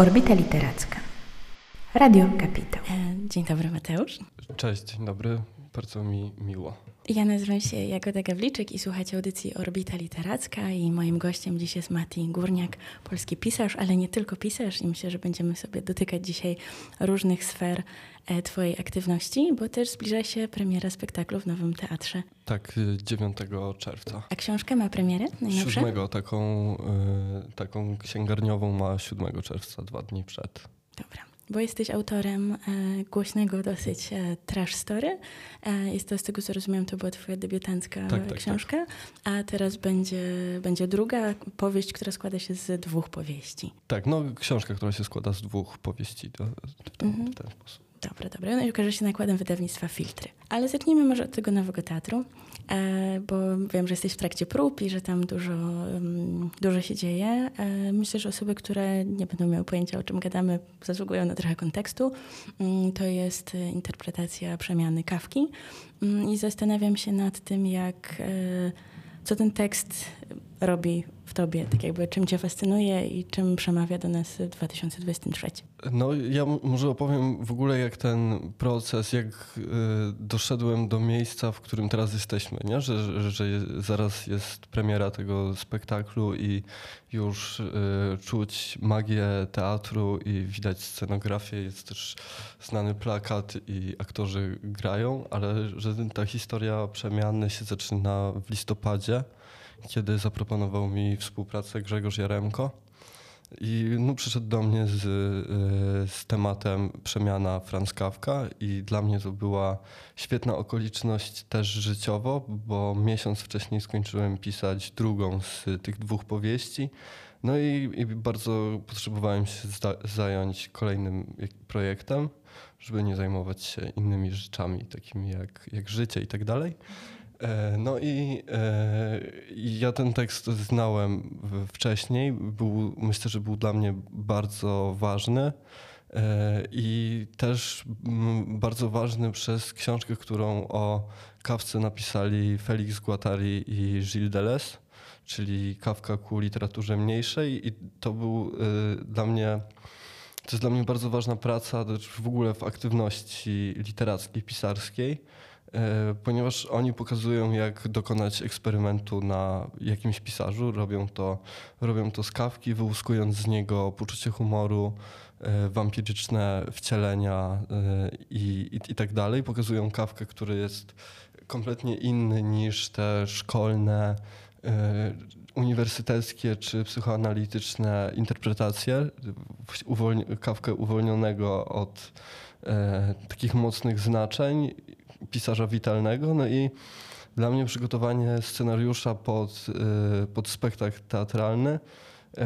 Orbita Literacka. Radio Kapitał. E, Dzień dobry, Mateusz. Cześć, dzień dobry. Bardzo mi miło. Ja nazywam się Jagoda Gawliczyk i słuchacie audycji Orbita Literacka i moim gościem dziś jest Mati Górniak, polski pisarz, ale nie tylko pisarz i myślę, że będziemy sobie dotykać dzisiaj różnych sfer e, twojej aktywności, bo też zbliża się premiera spektaklu w Nowym Teatrze. Tak, y, 9 czerwca. A książka ma premierę najnowszą? Siódmego, taką, y, taką księgarniową ma 7 czerwca, dwa dni przed. Dobra. Bo jesteś autorem e, głośnego dosyć e, trash story. E, jest to, z tego co rozumiem, to była twoja debiutancka Tak, tak, książka. A teraz będzie, będzie druga powieść, która składa się z dwóch powieści. Tak, no książka, która się składa z dwóch powieści to, w, ten, Mhm. w ten sposób. Dobra, dobra. No i ukaże się nakładem wydawnictwa Filtry. Ale zacznijmy może od tego nowego teatru, bo wiem, że jesteś w trakcie prób i że tam dużo, dużo się dzieje. E, myślę, że osoby, które nie będą miały pojęcia, o czym gadamy, zasługują na trochę kontekstu. Mm, To jest e, interpretacja przemiany Kawki Mm, i zastanawiam się nad tym, jak, e, co ten tekst robi w tobie, tak jakby czym cię fascynuje i czym przemawia do nas w 2023. No ja może opowiem w ogóle jak ten proces, jak y, doszedłem do miejsca, w którym teraz jesteśmy, nie? Że, że, że zaraz jest premiera tego spektaklu i już y, czuć magię teatru i widać scenografię, jest też znany plakat i aktorzy grają, ale że ta historia przemiany się zaczyna w listopadzie, kiedy zaproponował mi współpracę Grzegorz Jaremko. I no, przyszedł do mnie z, y, z tematem przemiana Franz i dla mnie to była świetna okoliczność też życiowo, bo miesiąc wcześniej skończyłem pisać drugą z tych dwóch powieści. No i, i bardzo potrzebowałem się zająć kolejnym projektem, żeby nie zajmować się innymi rzeczami, takimi jak, jak życie i tak dalej. E, No i e, ja ten tekst znałem wcześniej. Był, myślę, że był dla mnie bardzo ważny. E, I też bardzo ważny przez książkę, którą o kawce napisali Felix Guattari i Gilles Deleuze, czyli Kawka ku literaturze mniejszej. I to był dla mnie, to jest dla mnie bardzo ważna praca w ogóle w aktywności literackiej, pisarskiej. E, ponieważ oni pokazują, jak dokonać eksperymentu na jakimś pisarzu. Robią to, robią to z kawki, wyłuskując z niego poczucie humoru, e, wampiryczne wcielenia e, i, i, i tak dalej. Pokazują kawkę, który jest kompletnie inny niż te szkolne, uniwersyteckie czy psychoanalityczne interpretacje. Uwolni- kawkę uwolnionego od e, takich mocnych znaczeń pisarza witalnego. No i dla mnie przygotowanie scenariusza pod, y, pod spektakl teatralny y,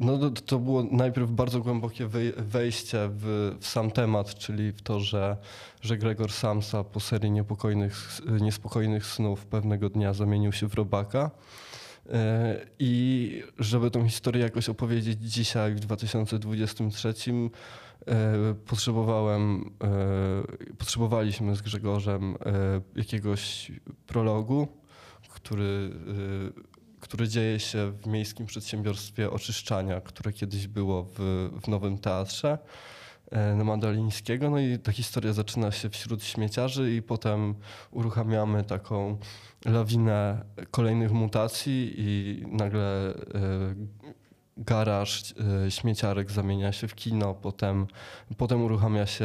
no to, to było najpierw bardzo głębokie wej- wejście w, w sam temat, czyli w to, że, że Gregor Samsa po serii niepokojnych, niespokojnych snów pewnego dnia zamienił się w robaka. Y, I żeby tą historię jakoś opowiedzieć dzisiaj w 2023, e, potrzebowałem, e, potrzebowaliśmy z Grzegorzem e, jakiegoś prologu, który, e, który dzieje się w miejskim przedsiębiorstwie oczyszczania, które kiedyś było w, w Nowym Teatrze e, na Madalińskiego. No i ta historia zaczyna się wśród śmieciarzy i potem uruchamiamy taką lawinę kolejnych mutacji i nagle e, garaż e, śmieciarek zamienia się w kino, potem, potem uruchamia się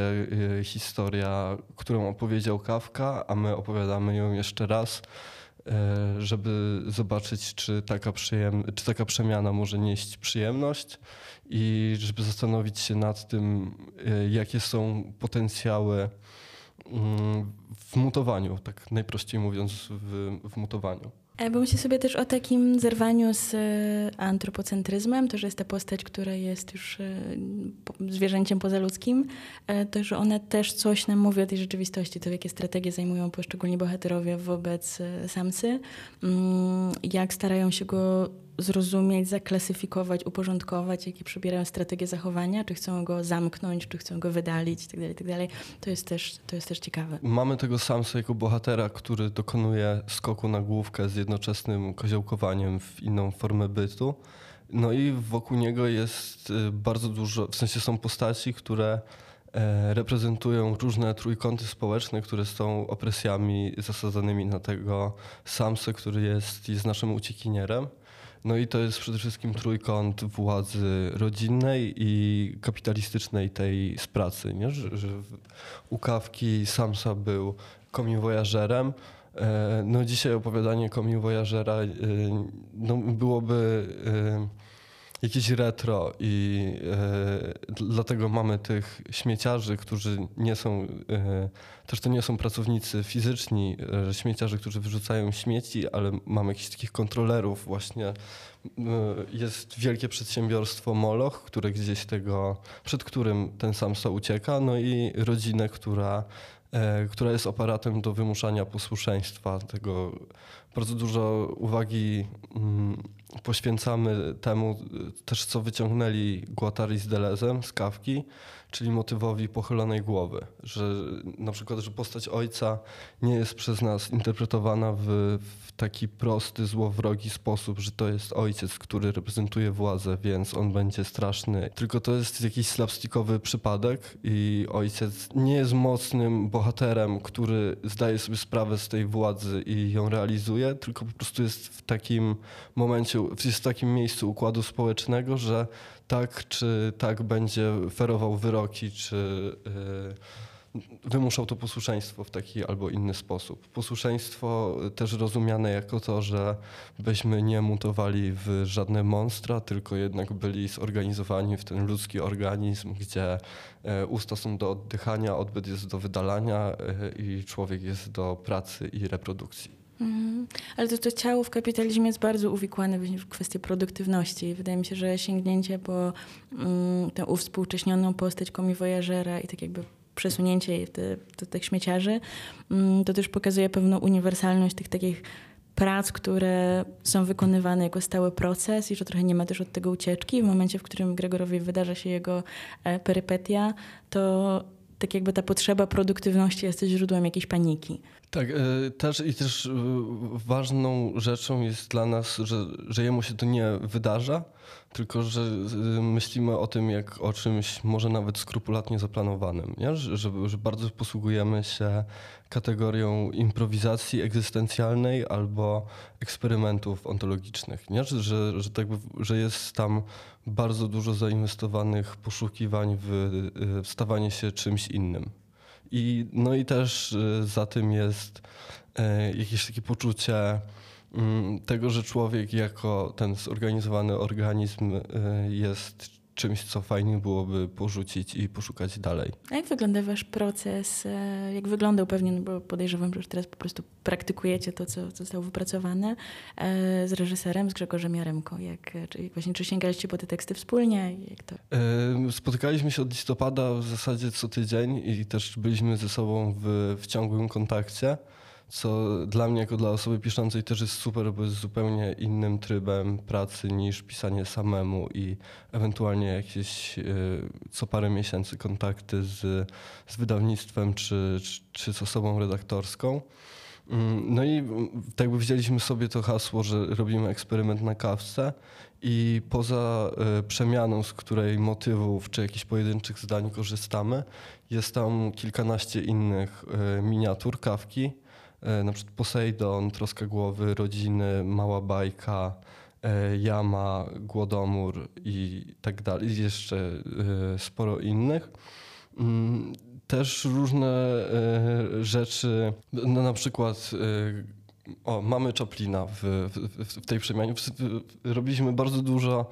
e, historia, którą opowiedział Kawka, a my opowiadamy ją jeszcze raz, e, żeby zobaczyć, czy taka, przyjem, czy taka przemiana może nieść przyjemność i żeby zastanowić się nad tym, jakie są potencjały mm, w mutowaniu, tak najprościej mówiąc, w, w mutowaniu. E, Bo myślę sobie też o takim zerwaniu z e, antropocentryzmem, to, że jest ta postać, która jest już e, zwierzęciem pozaludzkim, to, że ona też coś nam mówi o tej rzeczywistości, to jakie strategie zajmują poszczególni bohaterowie wobec Samsy, mm, jak starają się go zrozumieć, zaklasyfikować, uporządkować, jakie przybierają strategie zachowania, czy chcą go zamknąć, czy chcą go wydalić itd., itd. To jest też, to jest też ciekawe. Mamy tego Samsa jako bohatera, który dokonuje skoku na główkę z jednoczesnym koziołkowaniem w inną formę bytu. No i wokół niego jest y, bardzo dużo, w sensie są postaci, które e, reprezentują różne trójkąty społeczne, które są opresjami zasadzonymi na tego Samsa, który jest, jest naszym uciekinierem. No i to jest przede wszystkim trójkąt władzy rodzinnej i kapitalistycznej tej z pracy. Nie? Że, że u Kawki Samsa był komiwojażerem, e, no dzisiaj opowiadanie komiwojażera e, no byłoby e, jakieś retro i e, dlatego mamy tych śmieciarzy, którzy nie są, e, też to nie są pracownicy fizyczni, e, śmieciarzy, którzy wyrzucają śmieci, ale mamy jakichś takich kontrolerów właśnie. E, jest wielkie przedsiębiorstwo Moloch, które gdzieś tego, przed którym ten Samsa ucieka, no i rodzinę, która e, która jest aparatem do wymuszania posłuszeństwa. Tego bardzo dużo uwagi poświęcamy temu też, co wyciągnęli Guattari z Delezem z Kawki, czyli motywowi pochylonej głowy. Że na przykład, że postać ojca nie jest przez nas interpretowana w, w taki prosty, złowrogi sposób, że to jest ojciec, który reprezentuje władzę, więc on będzie straszny. Tylko to jest jakiś slapstickowy przypadek i ojciec nie jest mocnym bohaterem, który zdaje sobie sprawę z tej władzy i ją realizuje, tylko po prostu jest w takim momencie, jest w takim miejscu układu społecznego, że tak czy tak będzie ferował wyroki, czy yy, wymuszał to posłuszeństwo w taki albo inny sposób. Posłuszeństwo też rozumiane jako to, że byśmy nie mutowali w żadne monstra, tylko jednak byli zorganizowani w ten ludzki organizm, gdzie e, usta są do oddychania, odbyt jest do wydalania i człowiek jest do pracy i reprodukcji. Mhm. Ale to, to ciało w kapitalizmie jest bardzo uwikłane w kwestię produktywności. Wydaje mi się, że sięgnięcie po mm, tę uwspółcześnioną postać komiwojażera i tak jakby przesunięcie jej do tych śmieciarzy, mm, to też pokazuje pewną uniwersalność tych takich prac, które są wykonywane jako stały proces i że trochę nie ma też od tego ucieczki. W momencie, w którym Gregorowi wydarza się jego e, perypetia, to tak jakby ta potrzeba produktywności jest źródłem jakiejś paniki. Tak, e, też i też e, ważną rzeczą jest dla nas, że, że jemu się to nie wydarza, tylko że e, myślimy o tym jak o czymś może nawet skrupulatnie zaplanowanym, nie? Że, że, że bardzo posługujemy się kategorią improwizacji egzystencjalnej albo eksperymentów ontologicznych, nie? Że, że, że, tak, że jest tam bardzo dużo zainwestowanych poszukiwań w, w stawanie się czymś innym. I, no i też y, za tym jest e, jakieś takie poczucie mm, tego, że człowiek jako ten zorganizowany organizm y, jest czymś, co fajnie byłoby porzucić i poszukać dalej. A jak wygląda wasz proces? E, jak wyglądał pewnie, no bo podejrzewam, że już teraz po prostu praktykujecie to, co, co zostało wypracowane e, z reżyserem, z Grzegorzem Jaremką. Jak, czy, właśnie, czy sięgaliście po te teksty wspólnie? Jak to? Spotykaliśmy się od listopada w zasadzie co tydzień i też byliśmy ze sobą w, w ciągłym kontakcie co dla mnie jako dla osoby piszącej też jest super, bo jest zupełnie innym trybem pracy niż pisanie samemu i ewentualnie jakieś y, co parę miesięcy kontakty z, z wydawnictwem czy, czy, czy z osobą redaktorską. Mm, no i tak by wzięliśmy sobie to hasło, że robimy eksperyment na kawce i poza y, przemianą, z której motywów czy jakichś pojedynczych zdań korzystamy, jest tam kilkanaście innych y, miniatur kawki, na przykład Poseidon, Troska Głowy, Rodziny, Mała Bajka, e, Jama, Głodomór i tak dalej. Jeszcze e, sporo innych. Mm, też różne rzeczy, no na przykład o, mamy Chaplina w, w, w tej przemianie. Robiliśmy bardzo dużo,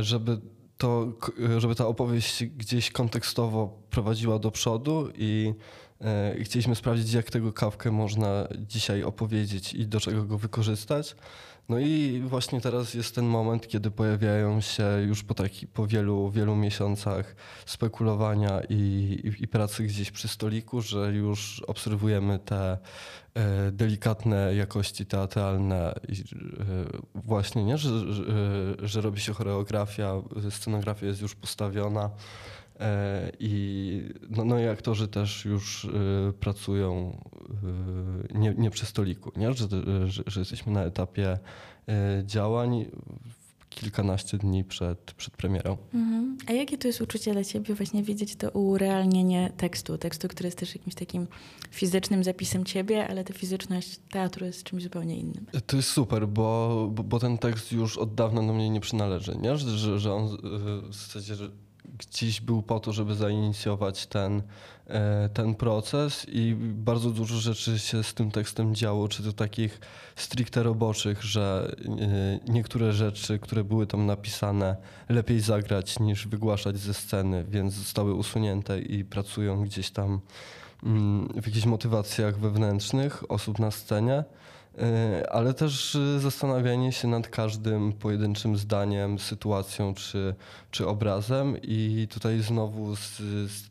żeby to, żeby ta opowieść gdzieś kontekstowo prowadziła do przodu i E, chcieliśmy sprawdzić, jak tego kawkę można dzisiaj opowiedzieć i do czego go wykorzystać. No i właśnie teraz jest ten moment, kiedy pojawiają się już po, taki, po wielu, wielu miesiącach spekulowania i, i, i pracy gdzieś przy stoliku, że już obserwujemy te delikatne jakości teatralne e, właśnie, nie? Że, że, że robi się choreografia, scenografia jest już postawiona. E, I no, no i aktorzy też już pracują nie, nie przy stoliku, nie? Że, że, że jesteśmy na etapie działań. Kilkanaście dni przed, przed premierą. Mhm. A jakie to jest uczucie dla ciebie właśnie widzieć to urealnienie tekstu, tekstu, który jest też jakimś takim fizycznym zapisem ciebie, ale ta fizyczność teatru jest czymś zupełnie innym? To jest super, bo, bo, bo ten tekst już od dawna do mnie nie przynależy, nie? Że, że, że on w zasadzie gdzieś był po to, żeby zainicjować ten, e, ten proces i bardzo dużo rzeczy się z tym tekstem działo, czy to takich stricte roboczych, że e, niektóre rzeczy, które były tam napisane, lepiej zagrać niż wygłaszać ze sceny, więc zostały usunięte i pracują gdzieś tam mm, w jakichś motywacjach wewnętrznych osób na scenie. E, ale też e, zastanawianie się nad każdym pojedynczym zdaniem, sytuacją czy, czy obrazem i tutaj znowu z,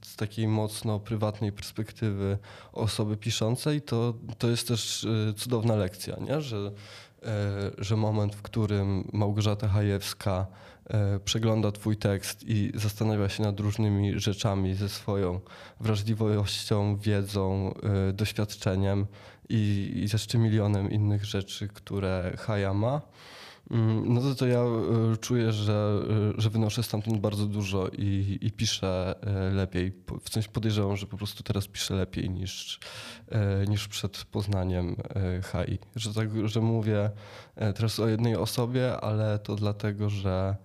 z takiej mocno prywatnej perspektywy osoby piszącej to, to jest też e, cudowna lekcja, nie? Że, że moment, w którym Małgorzata Hajewska przegląda twój tekst i zastanawia się nad różnymi rzeczami ze swoją wrażliwością, wiedzą, doświadczeniem, i, jeszcze milionem innych rzeczy, które Haja ma, mm, no to, to ja e, czuję, że, e, że wynoszę stamtąd bardzo dużo i, i piszę e, lepiej. W sensie podejrzewam, że po prostu teraz piszę lepiej niż, niż przed poznaniem Hai. Że, tak, że mówię teraz o jednej osobie, ale to dlatego, że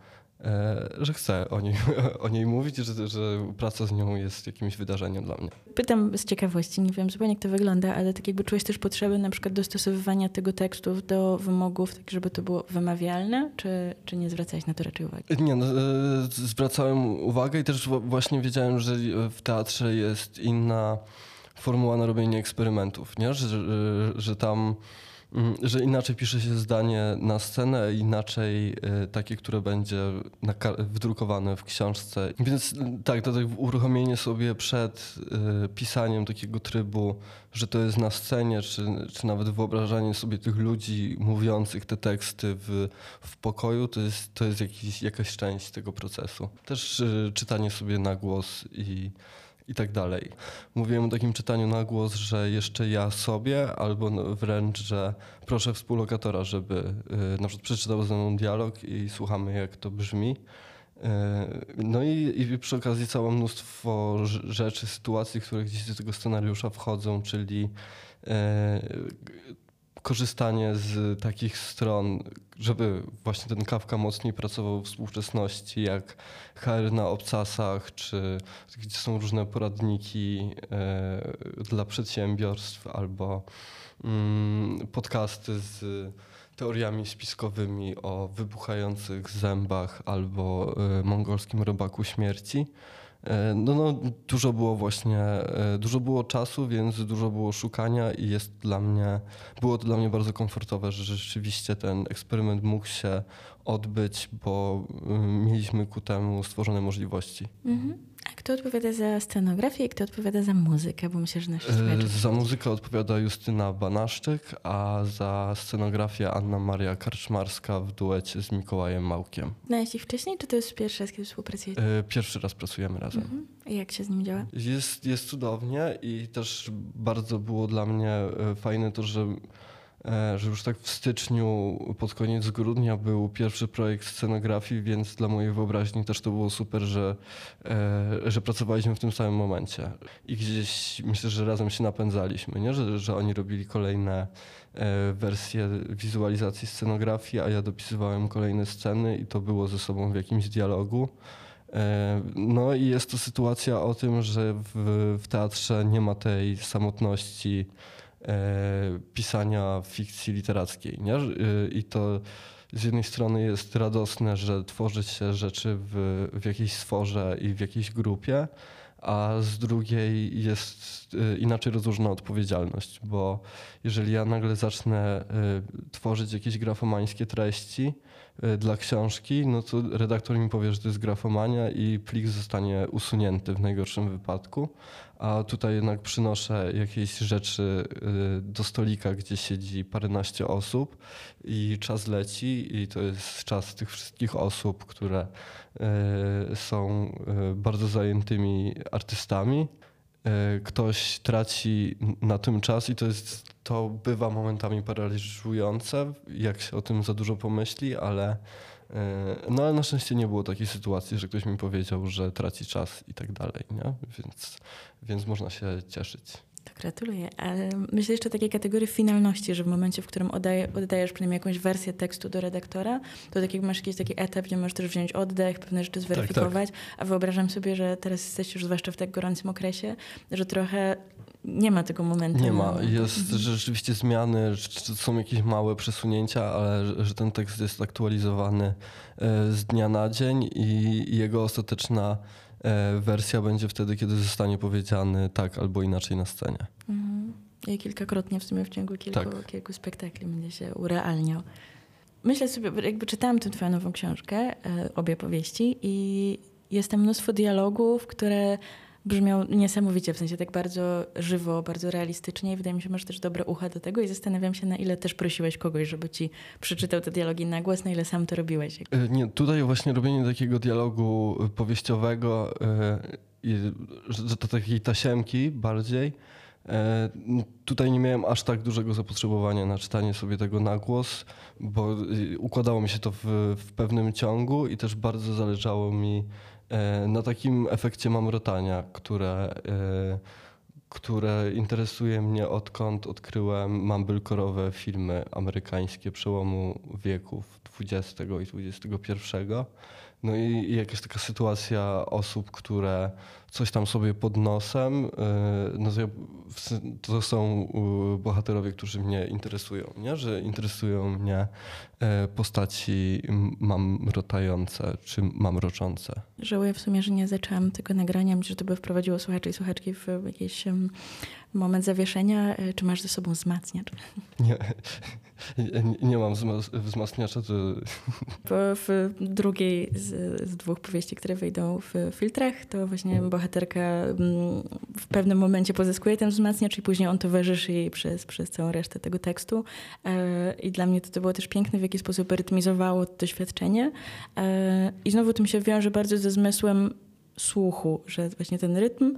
że chcę o niej, o niej mówić, że, że praca z nią jest jakimś wydarzeniem dla mnie. Pytam z ciekawości, nie wiem zupełnie jak to wygląda, ale tak jakby czułeś też potrzebę na przykład dostosowywania tego tekstu do wymogów, tak żeby to było wymawialne, czy, czy nie zwracałeś na to raczej uwagi? Nie, no, e, zwracałem uwagę i też właśnie wiedziałem, że w teatrze jest inna formuła na robienie eksperymentów, nie? Że, że, że tam że inaczej pisze się zdanie na scenę, inaczej y, takie, które będzie wdrukowane w książce. Więc y, tak, to tak uruchomienie sobie przed y, pisaniem takiego trybu, że to jest na scenie, czy, czy nawet wyobrażanie sobie tych ludzi mówiących te teksty w, w pokoju, to jest, to jest jakiś, jakaś część tego procesu. Też czytanie sobie na głos i i tak dalej. Mówiłem o takim czytaniu na głos, że jeszcze ja sobie, albo no wręcz, że proszę współlokatora, żeby y, na przykład przeczytał ze mną dialog i słuchamy, jak to brzmi. Y, no i, i, przy okazji całe mnóstwo rzeczy, sytuacji, które gdzieś do tego scenariusza wchodzą, czyli y, korzystanie z takich stron, żeby właśnie ten Kawka mocniej pracował w współczesności, jak HR na obcasach, czy gdzie są różne poradniki e, dla przedsiębiorstw, albo mm, podcasty z teoriami spiskowymi o wybuchających zębach albo e, mongolskim robaku śmierci. E, no, no, dużo było właśnie, e, dużo było czasu, więc dużo było szukania i jest dla mnie, było to dla mnie bardzo komfortowe, że rzeczywiście ten eksperyment mógł się odbyć, bo mm, mieliśmy ku temu stworzone możliwości. Mhm. A kto odpowiada za scenografię i kto odpowiada za muzykę? Bo myślę, że nasi słuchacze... Za muzykę odpowiada Justyna Banaszczyk, a za scenografię Anna Maria Karczmarska w duecie z Mikołajem Małkiem. Znałeś ich wcześniej, czy to jest pierwszy raz, kiedy współpracujecie? Pierwszy raz pracujemy razem. Mhm. I jak się z nim działa? Jest, jest cudownie i też bardzo było dla mnie e, fajne to, że E, że już tak w styczniu, pod koniec grudnia był pierwszy projekt scenografii, więc dla mojej wyobraźni też to było super, że, e, że pracowaliśmy w tym samym momencie. I gdzieś myślę, że razem się napędzaliśmy, nie? Że, że oni robili kolejne e, wersje wizualizacji scenografii, a ja dopisywałem kolejne sceny i to było ze sobą w jakimś dialogu. No i jest to sytuacja o tym, że w, w teatrze nie ma tej samotności E, pisania fikcji literackiej. Nie? I to z jednej strony jest radosne, że tworzy się rzeczy w, w jakiejś stworze i w jakiejś grupie, a z drugiej jest e, inaczej rozłożona odpowiedzialność, bo jeżeli ja nagle zacznę e, tworzyć jakieś grafomańskie treści dla książki, no to redaktor mi powie, że to jest grafomania i plik zostanie usunięty w najgorszym wypadku, a tutaj jednak przynoszę jakieś rzeczy y, do stolika, gdzie siedzi paręnaście osób i czas leci i to jest czas tych wszystkich osób, które y, są y, bardzo zajętymi artystami. Ktoś traci na tym czas i to jest to bywa momentami paraliżujące, jak się o tym za dużo pomyśli, ale, no ale na szczęście nie było takiej sytuacji, że ktoś mi powiedział, że traci czas i tak dalej, nie? Więc, więc można się cieszyć. To gratuluję. Ale myślę jeszcze o takiej kategorii finalności, że w momencie, w którym oddaje, oddajesz przynajmniej jakąś wersję tekstu do redaktora, to tak jak masz jakiś taki etap, gdzie możesz też wziąć oddech, pewne rzeczy zweryfikować, tak, tak. a wyobrażam sobie, że teraz jesteś już zwłaszcza w tak gorącym okresie, że trochę nie ma tego momentu. Nie ma. Jest rzeczywiście zmiany, są jakieś małe przesunięcia, ale że ten tekst jest aktualizowany e, z dnia na dzień i jego ostateczna wersja będzie wtedy, kiedy zostanie powiedziany tak albo inaczej na scenie. Mhm. I kilkakrotnie w sumie w ciągu kilku, tak. kilku spektakli będzie się urealniał. Myślę sobie, jakby czytałam tę twoją nową książkę, e, obie powieści i jest tam mnóstwo dialogów, które brzmiał niesamowicie, w sensie tak bardzo żywo, bardzo realistycznie i wydaje mi się, że masz też dobre ucha do tego i zastanawiam się, na ile też prosiłeś kogoś, żeby ci przeczytał te dialogi na głos, na ile sam to robiłeś. E, nie, tutaj właśnie robienie takiego dialogu powieściowego, yy, że to takiej tasiemki bardziej, e, Tutaj nie miałem aż tak dużego zapotrzebowania na czytanie sobie tego na głos, bo układało mi się to w, w pewnym ciągu i też bardzo zależało mi E, na takim efekcie mamrotania, które, e, które interesuje mnie odkąd odkryłem mumblecore'owe filmy amerykańskie przełomu wieków XX i XXI. No i, jakaś taka sytuacja osób, które coś tam sobie pod nosem, y, no to, są bohaterowie, którzy mnie interesują, nie? że interesują mnie y, postaci mamrotające czy mamroczące. Żałuję w sumie, że nie zaczęłam tego nagrania, myślę, że to by wprowadziło słuchaczy i słuchaczki w jakiś moment zawieszenia. Czy masz ze sobą wzmacniacz? Nie. Nie, nie mam wzmacniacza. To... w drugiej z, z, dwóch powieści, które wyjdą w filtrach, to właśnie bohaterka mm, w pewnym momencie pozyskuje ten wzmacniacz i później on towarzyszy jej przez, przez całą resztę tego tekstu. E, I dla mnie to, to było też piękne, jaki sposób rytmizowało to doświadczenie. E, I znowu tym się wiąże bardzo ze zmysłem słuchu, że właśnie ten rytm,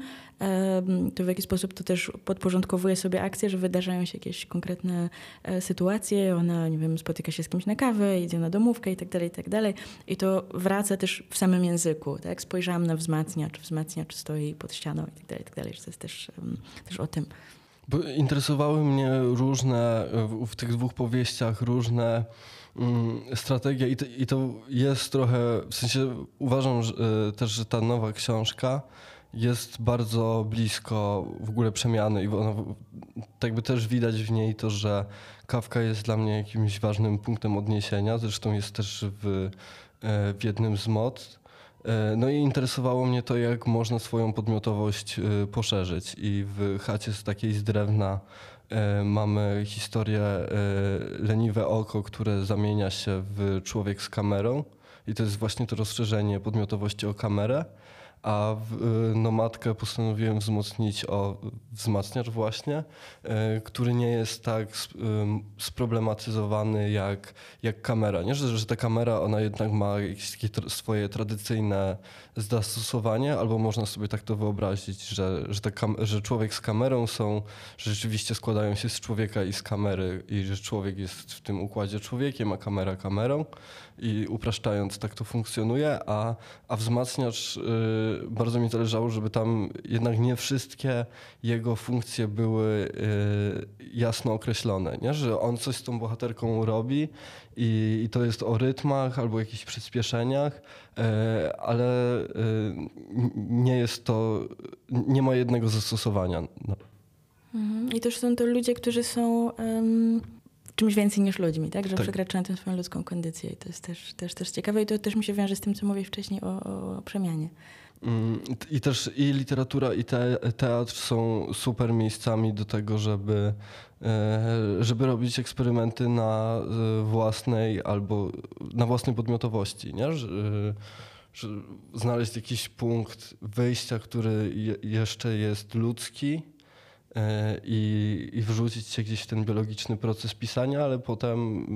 to w jaki sposób to też podporządkowuje sobie akcję, że wydarzają się jakieś konkretne e, sytuacje, ona, nie wiem, spotyka się z kimś na kawę, idzie na domówkę i tak dalej, i tak dalej. I to wraca też w samym języku, tak? Spojrzałam na wzmacniacz, wzmacniacz stoi pod ścianą i tak dalej, i tak dalej, że to jest też, też o tym. Interesowały mnie różne, w tych dwóch powieściach różne strategia i to, i to jest trochę, w sensie uważam że, e, też, że ta nowa książka jest bardzo blisko w ogóle przemiany i ona, tak by też widać w niej to, że Kawka jest dla mnie jakimś ważnym punktem odniesienia, zresztą jest też w, e, w jednym z mod. E, no i interesowało mnie to, jak można swoją podmiotowość poszerzyć i w chacie z takiej z drewna mamy historię e, Leniwe Oko, które zamienia się w człowiek z kamerą. I to jest właśnie to rozszerzenie podmiotowości o kamerę a y, nomadkę postanowiłem wzmocnić o wzmacniacz właśnie, który nie jest tak sproblematyzowany jak, jak kamera. Nie, że, że ta kamera ona jednak ma jakieś swoje tradycyjne zastosowanie, albo można sobie tak to wyobrazić, że, że, że człowiek z kamerą są, że rzeczywiście składają się z człowieka i z kamery i że człowiek jest w tym układzie człowiekiem, a kamera kamerą i upraszczając tak to funkcjonuje, a, a wzmacniacz y, bardzo mi zależało, żeby tam jednak nie wszystkie jego funkcje były y, jasno określone, nie? że on coś z tą bohaterką robi i, i to jest o rytmach albo jakichś przyspieszeniach, y, ale nie jest to, nie ma jednego zastosowania. Mhm. I też są to ludzie, którzy są um, czymś więcej niż ludźmi, tak? Że tak. przekraczają tę swoją ludzką kondycję i to jest też, też, też ciekawe i to też mi się wiąże z tym, co mówię wcześniej o, o przemianie. Mm, I też i literatura, i te, teatr są super miejscami do tego, żeby, e, żeby robić eksperymenty na e, własnej albo na własnej podmiotowości, nie? Znaleźć jakiś punkt wyjścia, który jeszcze jest ludzki, E, i, i wrzucić się gdzieś w ten biologiczny proces pisania, ale potem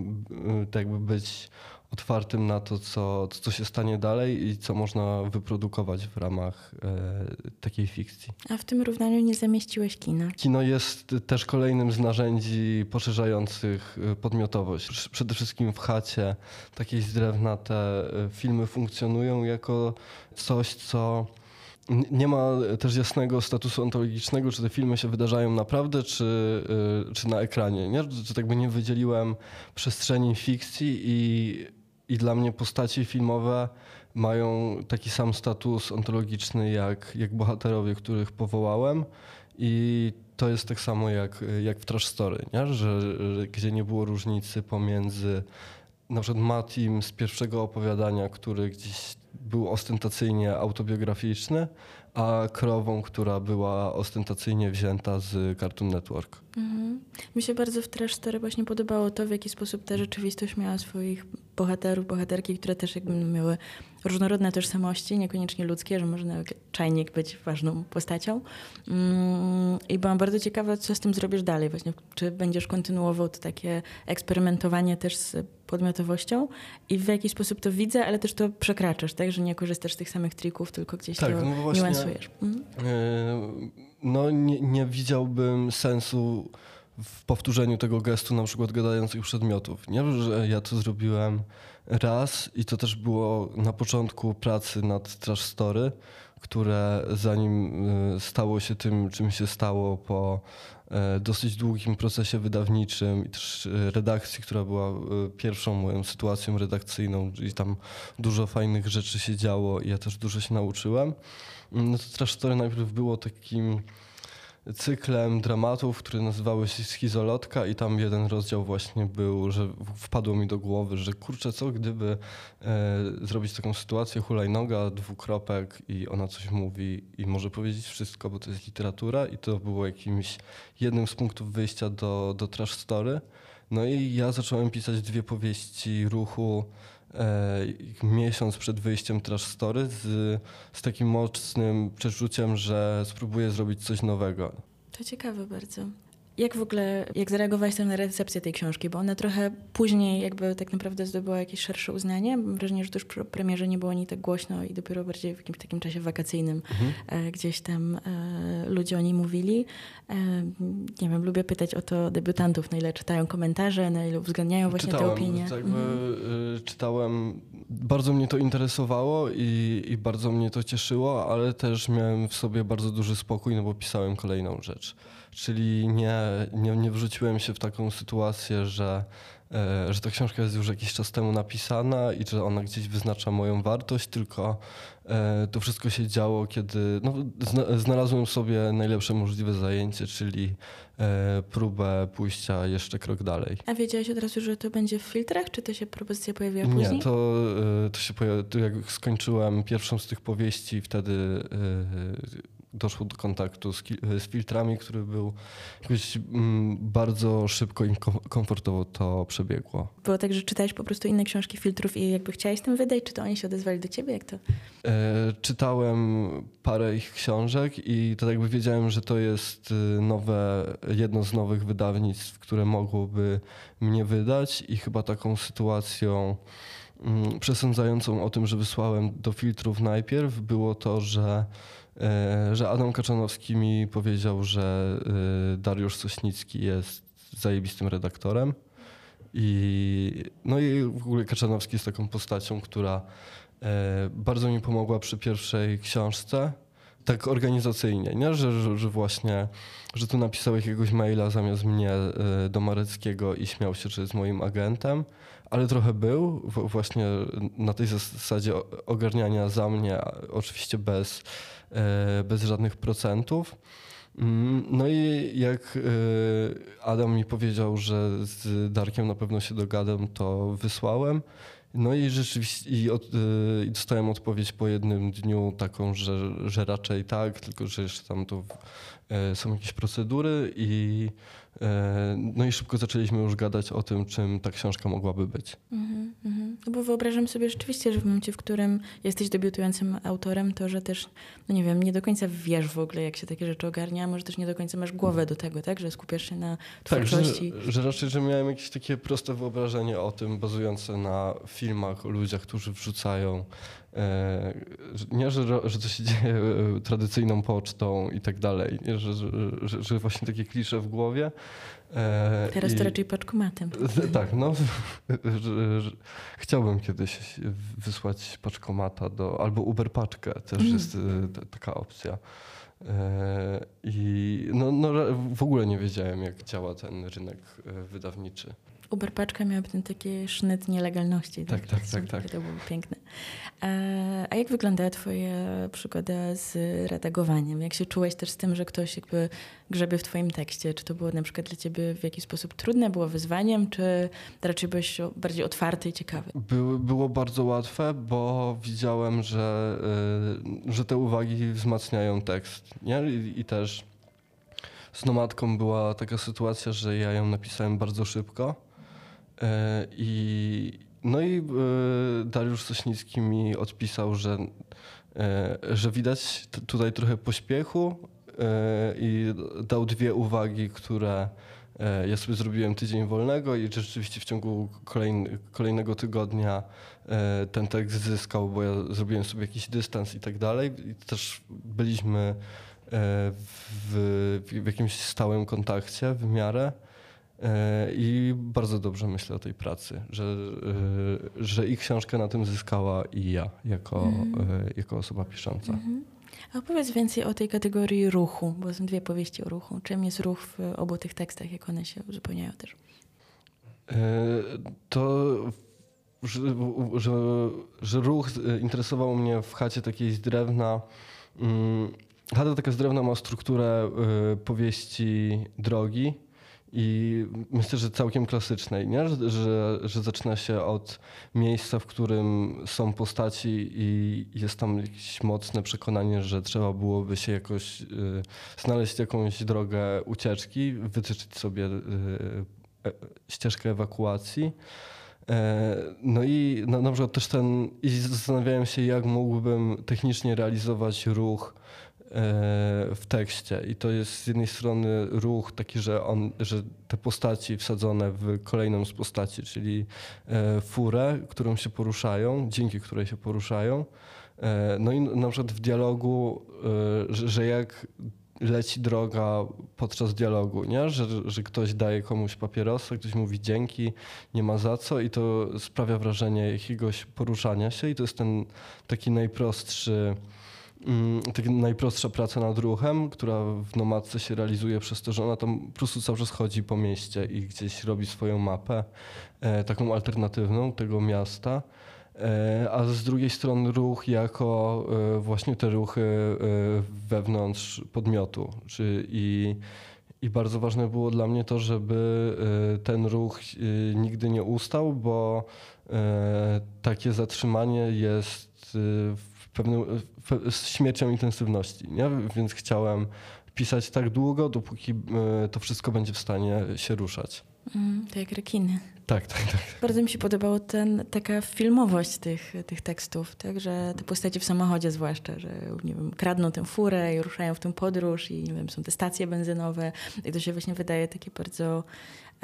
tak jakby być otwartym na to, co, co się stanie dalej i co można wyprodukować w ramach e, takiej fikcji. A w tym równaniu nie zamieściłeś kina? Kino jest też kolejnym z narzędzi poszerzających e, podmiotowość. Przede wszystkim w chacie takiej z drewna te e, filmy funkcjonują jako coś, co nie ma też jasnego statusu ontologicznego, czy te filmy się wydarzają naprawdę, czy, y, czy na ekranie. Nie? Że tak by nie wydzieliłem przestrzeni fikcji i, i dla mnie postaci filmowe mają taki sam status ontologiczny jak, jak bohaterowie, których powołałem. I to jest tak samo jak, jak w Trash Story, nie? Że, że gdzie nie było różnicy pomiędzy na przykład Matim z pierwszego opowiadania, który gdzieś był ostentacyjnie autobiograficzny, a krową, która była ostentacyjnie wzięta z Cartoon Network. Mhm. Mi się bardzo w Trash Story właśnie podobało to, w jaki sposób ta rzeczywistość miała swoich bohaterów, bohaterki, które też jakby miały różnorodne tożsamości, niekoniecznie ludzkie, że można czajnik być ważną postacią. Mm, I byłam bardzo ciekawa, co z tym zrobisz dalej właśnie. Czy będziesz kontynuował to takie eksperymentowanie też z podmiotowością i w jaki sposób to widzę, ale też to przekraczasz, tak? Że nie korzystasz z tych samych trików, tylko gdzieś tak, to no właśnie, niuansujesz. Mhm. Yy, no nie, nie widziałbym sensu w powtórzeniu tego gestu na przykład gadających przedmiotów. Nie, że ja to zrobiłem raz i to też było na początku pracy nad Trash Story, które zanim y, stało się tym, czym się stało po e, dosyć długim procesie wydawniczym i też y, redakcji, która była pierwszą moją sytuacją redakcyjną, i tam dużo fajnych rzeczy się działo i ja też dużo się nauczyłem. No to Trash Story najpierw było takim cyklem dramatów, które nazywały się Schizolotka i tam jeden rozdział właśnie był, że wpadło mi do głowy, że kurczę, co gdyby e, zrobić taką sytuację, hulajnoga, dwukropek i ona coś mówi i może powiedzieć wszystko, bo to jest literatura i to było jakimś jednym z punktów wyjścia do, do trash story. No i ja zacząłem pisać dwie powieści ruchu miesiąc przed wyjściem Trash Story z, z takim mocnym przeczuciem, że spróbuję zrobić coś nowego. To ciekawe bardzo. Jak w ogóle, jak zareagowałeś na recepcję tej książki? Bo ona trochę później jakby tak naprawdę zdobyła jakieś szersze uznanie. Mam wrażenie, że tuż przy premierze nie było ani tak głośno i dopiero bardziej w jakimś takim czasie wakacyjnym mhm. E, gdzieś tam e, ludzie o niej mówili. E, nie wiem, lubię pytać o to debiutantów, na ile czytają komentarze, na ile uwzględniają właśnie czytałem, te opinie. Tak mhm. Czytałem, bardzo mnie to interesowało i, i bardzo mnie to cieszyło, ale też miałem w sobie bardzo duży spokój, no bo pisałem kolejną rzecz. Czyli nie, nie, nie wrzuciłem się w taką sytuację, że, że ta książka jest już jakiś czas temu napisana i że ona gdzieś wyznacza moją wartość, tylko e, to wszystko się działo, kiedy no, znalazłem sobie najlepsze możliwe zajęcie, czyli e, próbę pójścia jeszcze krok dalej. A wiedziałeś od razu, że to będzie w filtrach, czy to się propozycja pojawiła później? Nie, to, to się pojawiło, jak skończyłem pierwszą z tych powieści, wtedy doszło do kontaktu z, z filtrami, który był jakoś mm, bardzo szybko i komfortowo to przebiegło. Było tak, że czytałeś po prostu inne książki filtrów i jakby chciałeś tym wydać, czy to oni się odezwali do ciebie? Jak to? E, czytałem parę ich książek i to jakby wiedziałem, że to jest y, nowe, jedno z nowych wydawnictw, które mogłoby mnie wydać i chyba taką sytuacją mm, przesądzającą o tym, że wysłałem do filtrów najpierw, było to, że że Adam Kaczanowski mi powiedział, że e, Dariusz Sośnicki jest zajebistym redaktorem. I, no i w ogóle Kaczanowski jest taką postacią, która e, bardzo mi pomogła przy pierwszej książce, tak organizacyjnie, nie? Że, że, że właśnie, że tu napisał jakiegoś maila zamiast mnie do Mareckiego i śmiał się, że jest moim agentem, ale trochę był właśnie na tej zasadzie ogarniania za mnie, oczywiście bez E, bez żadnych procentów. Mm, no i jak e, Adam mi powiedział, że z Darkiem na pewno się dogadam, to wysłałem. No i rzeczywiście i, od, e, i dostałem odpowiedź po jednym dniu taką, że, że raczej tak, tylko że jeszcze tam to są jakieś procedury i no i szybko zaczęliśmy już gadać o tym, czym ta książka mogłaby być. Mm -hmm, -hmm. bo wyobrażam sobie rzeczywiście, że w momencie, w którym jesteś debiutującym autorem, to że też, no nie wiem, nie do końca wiesz w ogóle, jak się takie rzeczy ogarnia, może też nie do końca masz głowę do tego, tak? Że skupiasz się na twórczości. Tak, że, że raczej, że miałem jakieś takie proste wyobrażenie o tym, bazujące na filmach o ludziach, którzy wrzucają E, nie, że, że to się dzieje e, tradycyjną pocztą i tak dalej, nie, że, że, że właśnie takie klisze w głowie. E, Teraz I, to raczej paczkomatem. Tak, no. chciałbym kiedyś wysłać paczkomata do, albo Uber paczkę, też mm. jest taka opcja. I no, no, w ogóle nie wiedziałem, jak działa ten rynek wydawniczy. Uber Paczka miałaby ten taki sznyt nielegalności. Tak, tak, tak. tak, tak. To było piękne. E, a jak wyglądała twoja przygoda z redagowaniem? Jak się czułeś też z tym, że ktoś jakby grzebie w twoim tekście? Czy to było na przykład dla ciebie w jakiś sposób trudne, było wyzwaniem, czy raczej byłeś bardziej otwarty i ciekawy? By, było bardzo łatwe, bo widziałem, że, y, że te uwagi wzmacniają tekst. Nie? I, i też z Nomadką była taka sytuacja, że ja ją napisałem bardzo szybko I, no i e, Dariusz Sośnicki mi odpisał, że, e, że widać tutaj trochę pośpiechu i dał dwie uwagi, które ja sobie zrobiłem tydzień wolnego i rzeczywiście w ciągu kolejnego tygodnia ten tekst zyskał, bo ja zrobiłem sobie jakiś dystans i tak dalej. I też byliśmy w, w jakimś stałym kontakcie w miarę. E, I bardzo dobrze myślę o tej pracy, że, e, że i książka na tym zyskała, i ja jako, mm. jako osoba pisząca. -hmm. A opowiedz więcej o tej kategorii ruchu, bo są dwie powieści o ruchu. Czym jest ruch w obu tych tekstach, jak one się uzupełniają też? To, że, że, że ruch interesował mnie w chacie takiej z drewna. Mm, chata taka z drewna ma strukturę powieści drogi i myślę, że całkiem klasycznej, nie? Że, że, że zaczyna się od miejsca, w którym są postaci i jest tam jakieś mocne przekonanie, że trzeba byłoby się jakoś y, znaleźć jakąś drogę ucieczki, wytyczyć sobie y, y, ścieżkę ewakuacji. E, no i na, na przykład też ten, i zastanawiałem się, jak mógłbym technicznie realizować ruch w tekście. I to jest z jednej strony ruch taki, że, on, że te postaci wsadzone w kolejną z postaci, czyli e, furę, którą się poruszają, dzięki której się poruszają. E, no i na przykład w dialogu, e, że, jak leci droga podczas dialogu, nie? Że, że ktoś daje komuś papierosa, ktoś mówi dzięki, nie ma za co i to sprawia wrażenie jakiegoś poruszania się i to jest ten taki najprostszy taka najprostsza praca nad ruchem, która w nomadce się realizuje przez to, że ona tam po prostu cały czas chodzi po mieście i gdzieś robi swoją mapę, e, taką alternatywną tego miasta. E, a z drugiej strony ruch jako e, właśnie te ruchy wewnątrz podmiotu. Czy i, I bardzo ważne było dla mnie to, żeby ten ruch nigdy nie ustał, bo takie zatrzymanie jest w pewną, z śmiercią intensywności, nie? więc chciałem pisać tak długo, dopóki e, to wszystko będzie w stanie się ruszać. Mm, to jak rekiny. Tak, tak, tak. Bardzo mi się podobała ten, taka filmowość tych, tych tekstów, tak, że te postacie w samochodzie zwłaszcza, że nie wiem, kradną tę furę i ruszają w tę podróż i nie wiem, są te stacje benzynowe i to się właśnie wydaje takie bardzo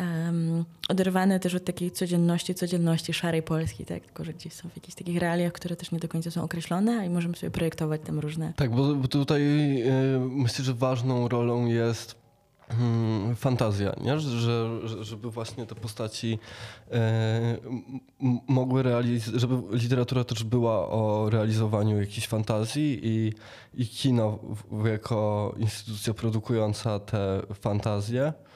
um, oderwane też od takiej codzienności, codzienności szarej Polski, tak? Tylko, że gdzieś są w jakichś takich realiach, które też nie do końca są określone i możemy sobie projektować tam różne... Tak, bo, bo tutaj y, myślę, że ważną rolą jest hmm, fantazja, nie? Że, żeby właśnie te postaci e, mogły realizować, żeby literatura też była o realizowaniu jakiejś fantazji i, i kino jako instytucja produkująca te fantazje E,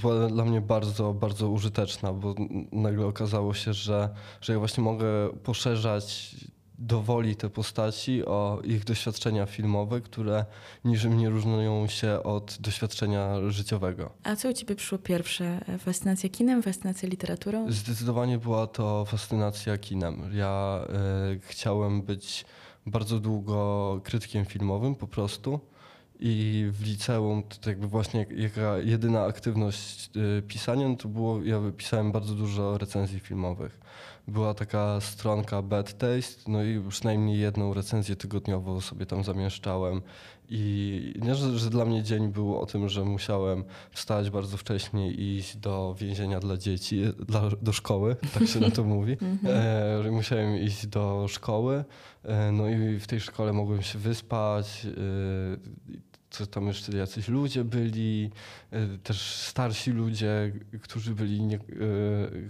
była dla mnie bardzo, bardzo użyteczna, bo nagle okazało się, że, że ja właśnie mogę poszerzać dowoli te postaci o ich doświadczenia filmowe, które niczym nie różnią się od doświadczenia życiowego. A co u ciebie przyszło pierwsze? Fascynacja kinem, fascynacja literaturą? Zdecydowanie była to fascynacja kinem. Ja y, chciałem być bardzo długo krytykiem filmowym po prostu I w liceum to jakby właśnie jaka jedyna aktywność y, pisania, no to było, ja pisałem bardzo dużo recenzji filmowych. Była taka stronka Bad Taste, no i przynajmniej jedną recenzję tygodniowo sobie tam zamieszczałem. I nie, że, że dla mnie dzień był o tym, że musiałem wstać bardzo wcześnie i iść do więzienia dla dzieci, dla, do szkoły, tak się na to mówi. e, że musiałem iść do szkoły, e, no i w tej szkole mogłem się wyspać. E, co tam jeszcze jacyś ludzie byli, e, też starsi ludzie, którzy byli, nie, e,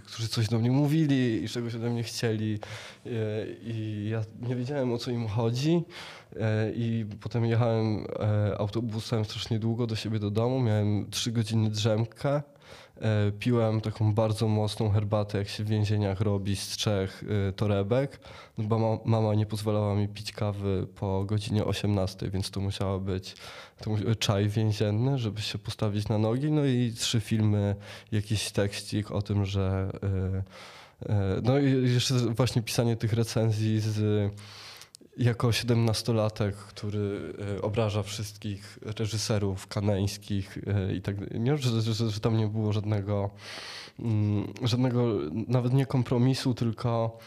którzy coś do mnie mówili i czegoś ode mnie chcieli. E, I ja nie wiedziałem o co im chodzi. I potem jechałem autobusem strasznie długo do siebie do domu. Miałem trzy godziny drzemkę. E, piłem taką bardzo mocną herbatę, jak się w więzieniach robi z trzech e, torebek, no bo mama nie pozwalała mi pić kawy po godzinie 18, więc to musiała być to czaj więzienny, żeby się postawić na nogi. No i trzy filmy, jakiś tekstik o tym, że. E, no i jeszcze właśnie pisanie tych recenzji z jako siedemnastolatek, który e, obraża wszystkich reżyserów kaneńskich e, i tak nie, że, że, że tam nie było żadnego, mm, żadnego nawet nie kompromisu, tylko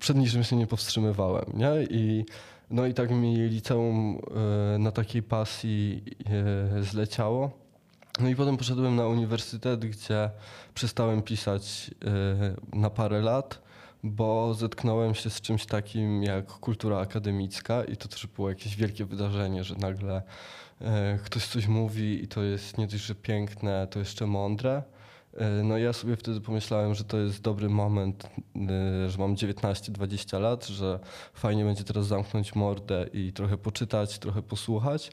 przed niczym się nie powstrzymywałem. Nie? I, no i tak mi liceum e, na takiej pasji zleciało. No i potem poszedłem na uniwersytet, gdzie przestałem pisać na parę lat bo zetknąłem się z czymś takim jak kultura akademicka i to też było jakieś wielkie wydarzenie, że nagle e, ktoś coś mówi i to jest nie dość, że piękne, to jeszcze mądre. E, no ja sobie wtedy pomyślałem, że to jest dobry moment, e, że mam 19-20 lat, że fajnie będzie teraz zamknąć mordę i trochę poczytać, trochę posłuchać.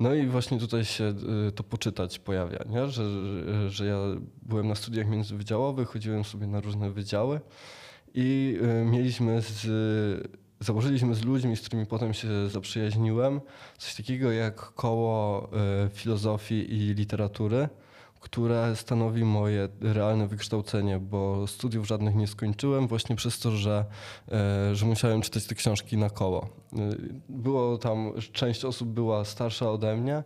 No i właśnie tutaj się to poczytać pojawia, nie? Że, że ja byłem na studiach międzywydziałowych, chodziłem sobie na różne wydziały i y, mieliśmy z, założyliśmy z ludźmi, z którymi potem się zaprzyjaźniłem, coś takiego jak koło y, filozofii i literatury, które stanowi moje realne wykształcenie, bo studiów żadnych nie skończyłem właśnie przez to, że, y, że musiałem czytać te książki na koło. Było tam, część osób była starsza ode mnie,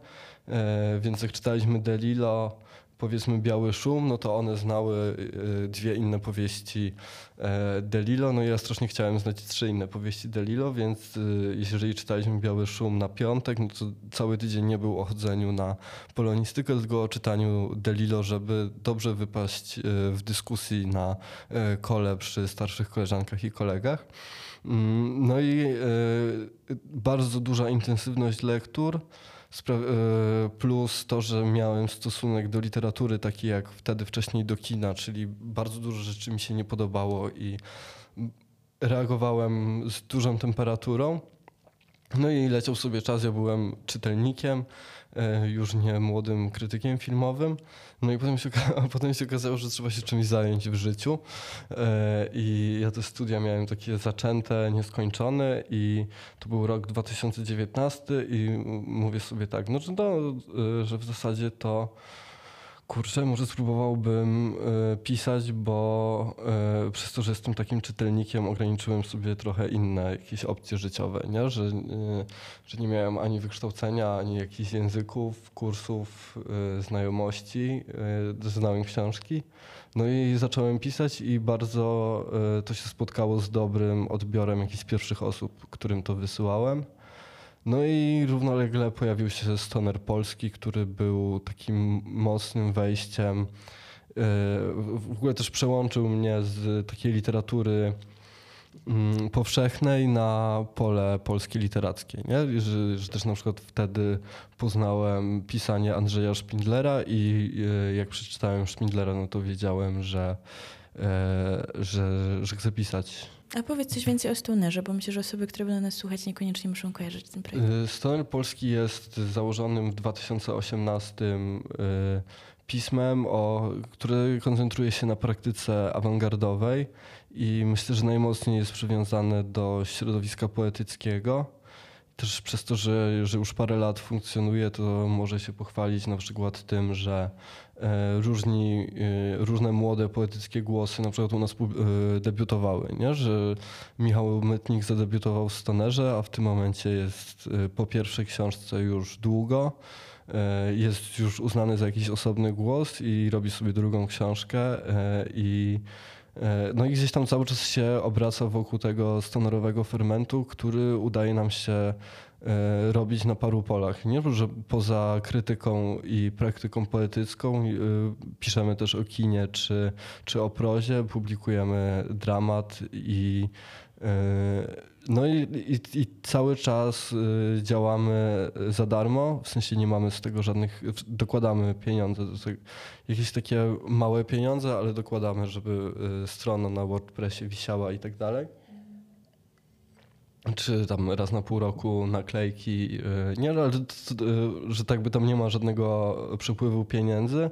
więc jak czytaliśmy Delilo, powiedzmy Biały Szum, no to one znały y, dwie inne powieści e, Delilo, no i ja strasznie chciałem znać trzy inne powieści Delilo, więc y, jeżeli czytaliśmy Biały Szum na piątek, no to cały tydzień nie był o chodzeniu na polonistykę, tylko o czytaniu Delilo, żeby dobrze wypaść y, w dyskusji na e, kole przy starszych koleżankach i kolegach. Mm, no i bardzo duża intensywność lektur, E, plus to, że miałem stosunek do literatury taki jak wtedy wcześniej do kina, czyli bardzo dużo rzeczy mi się nie podobało i reagowałem z dużą temperaturą. No i leciał sobie czas, ja byłem czytelnikiem, e, już nie młodym krytykiem filmowym. No i potem się, potem się okazało, że trzeba się czymś zająć w życiu. E, I ja te studia miałem takie zaczęte, nieskończone i to był rok 2019 i mówię sobie tak, no, no, że w zasadzie to Kurczę, może spróbowałbym y, pisać, bo y, przez to, że jestem takim czytelnikiem, ograniczyłem sobie trochę inne jakiees opcje życiowe, nie? Że, y, że nie miałem ani wykształcenia, ani jakichś języków, kursów, znajomości, znałem książki. No i zacząłem pisać i bardzo to się spotkało z dobrym odbiorem jakichś pierwszych osób, którym to wysyłałem. No i równolegle pojawił się Stoner Polski, który był takim mocnym wejściem. E, w ogóle też przełączył mnie z takiej literatury mm, powszechnej na pole polskie literackie. Nie? Że, że też na przykład wtedy poznałem pisanie Andrzeja Szpindlera i e, jak przeczytałem Szpindlera, no to wiedziałem, że, że, że chcę pisać a powiedz coś więcej o Stonerze, bo myślę, że osoby, które będą nas słuchać, niekoniecznie muszą kojarzyć ten projekt. Y, Stoner Polski jest założonym w 2018 y, pismem, o, które koncentruje się na praktyce awangardowej i myślę, że najmocniej jest przywiązane do środowiska poetyckiego. Też przez to, że, że już parę lat funkcjonuje, to może się pochwalić na przykład tym, że e, różni, e, różne młode poetyckie głosy na przykład u nas e, debiutowały, nie? że Michał Mytnik zadebiutował w Stonerze, a w tym momencie jest po pierwszej książce już długo, jest już uznany za jakiś osobny głos i robi sobie drugą książkę i no i gdzieś tam cały czas się obraca wokół tego stonerowego fermentu, który udaje nam się E, robić na paru polach. Nie, że poza krytyką i praktyką poetycką e, piszemy też o kinie czy, czy o prozie, publikujemy dramat i e, no i, i, i, cały czas działamy za darmo, w sensie nie mamy z tego żadnych, dokładamy pieniądze, jakieś takie małe pieniądze, ale dokładamy, żeby strona na WordPressie wisiała i tak dalej czy tam raz na pół roku naklejki. Nie, ale że tak by tam nie ma żadnego przepływu pieniędzy.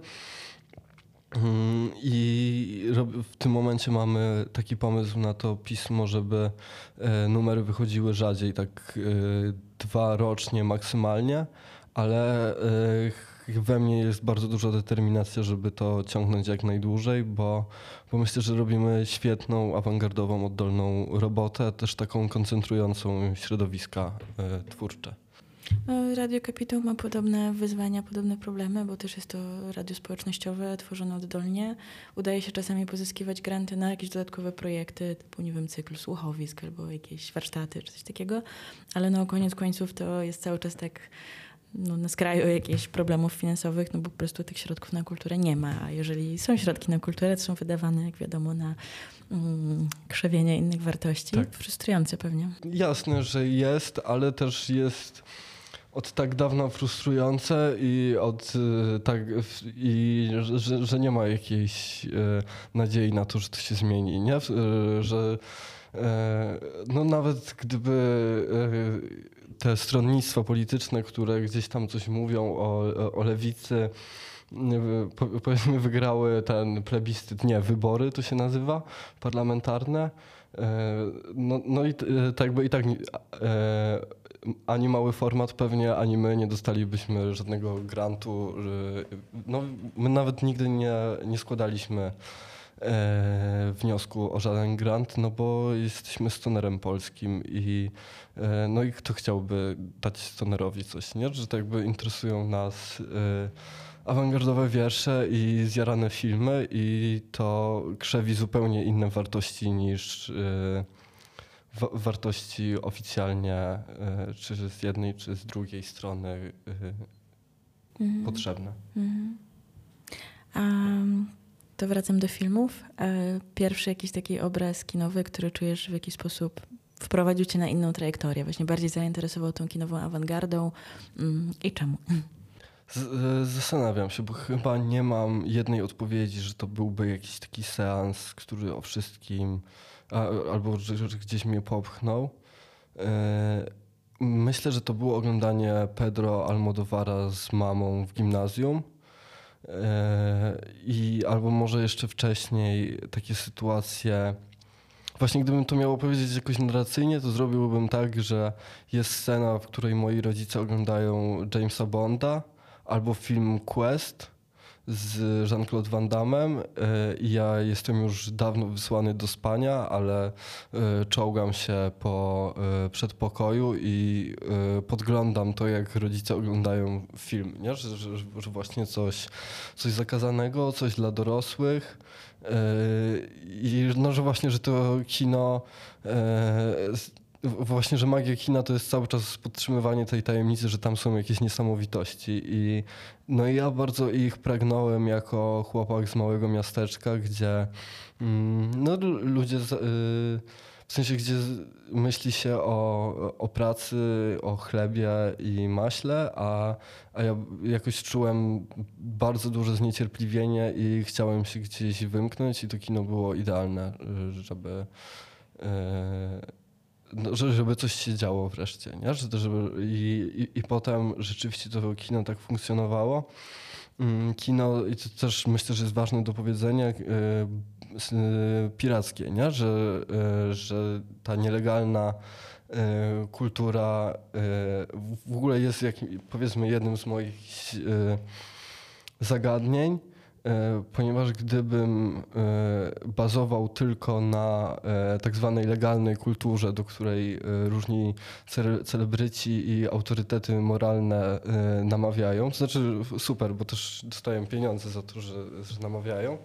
Mm, I w tym momencie mamy taki pomysł na to pismo, żeby e, numery wychodziły rzadziej, tak e, dwa rocznie maksymalnie, ale e, we mnie jest bardzo duża determinacja, żeby to ciągnąć jak najdłużej, bo, bo myślę, że robimy świetną, awangardową, oddolną robotę, też taką koncentrującą środowiska twórcze. No, radio Kapitał ma podobne wyzwania, podobne problemy, bo też jest to radio społecznościowe, tworzone oddolnie. Udaje się czasami pozyskiwać granty na jakieś dodatkowe projekty, typu, nie wiem, cykl słuchowisk albo jakieś warsztaty czy coś takiego, ale no koniec końców to jest cały czas tak no, na skraju jakichś problemów finansowych, no bo po prostu tych środków na kulturę nie ma. A jeżeli są środki na kulturę, to są wydawane, jak wiadomo, na mm, krzewienie innych wartości. Tak. Frustrujące pewnie. Jasne, że jest, ale też jest od tak dawna frustrujące i od y, tak i że, że nie ma jakiejś y, nadziei na to, że to się zmieni, nie? Y, że no nawet gdyby te stronnictwa polityczne, które gdzieś tam coś mówią o, o lewicy, powiedzmy wygrały ten plebiscyt, nie, wybory to się nazywa, parlamentarne. No, no i tak jakby i tak ani mały format pewnie, ani my nie dostalibyśmy żadnego grantu. No, my nawet nigdy nie, nie składaliśmy e, wniosku o żaden grant, no bo jesteśmy stonerem polskim i e, no i kto chciałby dać stonerowi coś, nie? Że tak jakby interesują nas e, awangardowe wiersze i zjarane filmy i to krzewi zupełnie inne wartości niż e, wartości oficjalnie e, czy z jednej, czy z drugiej strony e, mhm. potrzebne. Mhm. Um, to wracam do filmów. E, pierwszy jakiś taki obraz kinowy, który czujesz w jakiś sposób wprowadził cię na inną trajektorię, właśnie bardziej zainteresował tą kinową awangardą mm, i czemu? Z, zastanawiam się, bo chyba nie mam jednej odpowiedzi, że to byłby jakiś taki seans, który o wszystkim, albo że, że, gdzieś mnie popchnął. E, myślę, że to było oglądanie Pedro Almodovara z mamą w gimnazjum. I albo może jeszcze wcześniej takie sytuacje. Właśnie gdybym to miał opowiedzieć jakoś narracyjnie, to zrobiłbym tak, że jest scena, w której moi rodzice oglądają Jamesa Bonda albo film Quest z Jean-Claude Van Damme. Ja jestem już dawno wysłany do spania, ale e, czołgam się po e, przedpokoju i e, podglądam to, jak rodzice oglądają film, nie? Że, że, że właśnie coś, coś zakazanego, coś dla dorosłych. I no, że właśnie, że to kino Właśnie, że magia kina to jest cały czas podtrzymywanie tej tajemnicy, że tam są jakieś niesamowitości. I, no i ja bardzo ich pragnąłem jako chłopak z małego miasteczka, gdzie mm, no, ludzie, y, w sensie, gdzie myśli się o, o pracy, o chlebie i maśle, a, a ja jakoś czułem bardzo duże zniecierpliwienie i chciałem się gdzieś wymknąć i to kino było idealne, y, żeby y, no, żeby coś się działo wreszcie, nie? Żeby, i, i, I potem rzeczywiście to kino tak funkcjonowało. Mm, kino, i to też myślę, że jest ważne do powiedzenia, e, e, pirackie, nie? Że, e, że ta nielegalna kultura w ogóle jest jak, powiedzmy jednym z moich zagadnień. E, ponieważ gdybym e, bazował tylko na e, tak zwanej legalnej kulturze, do której różni celebryci i autorytety moralne namawiają, to znaczy super, bo też dostają pieniądze za to, że, że namawiają,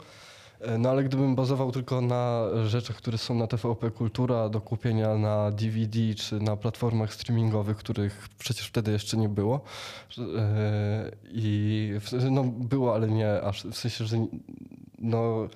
no ale gdybym bazował tylko na rzeczach, które są na TVP Kultura do kupienia na DVD czy na platformach streamingowych, których przecież wtedy jeszcze nie było. E, I no było, ale nie aż w sensie, że no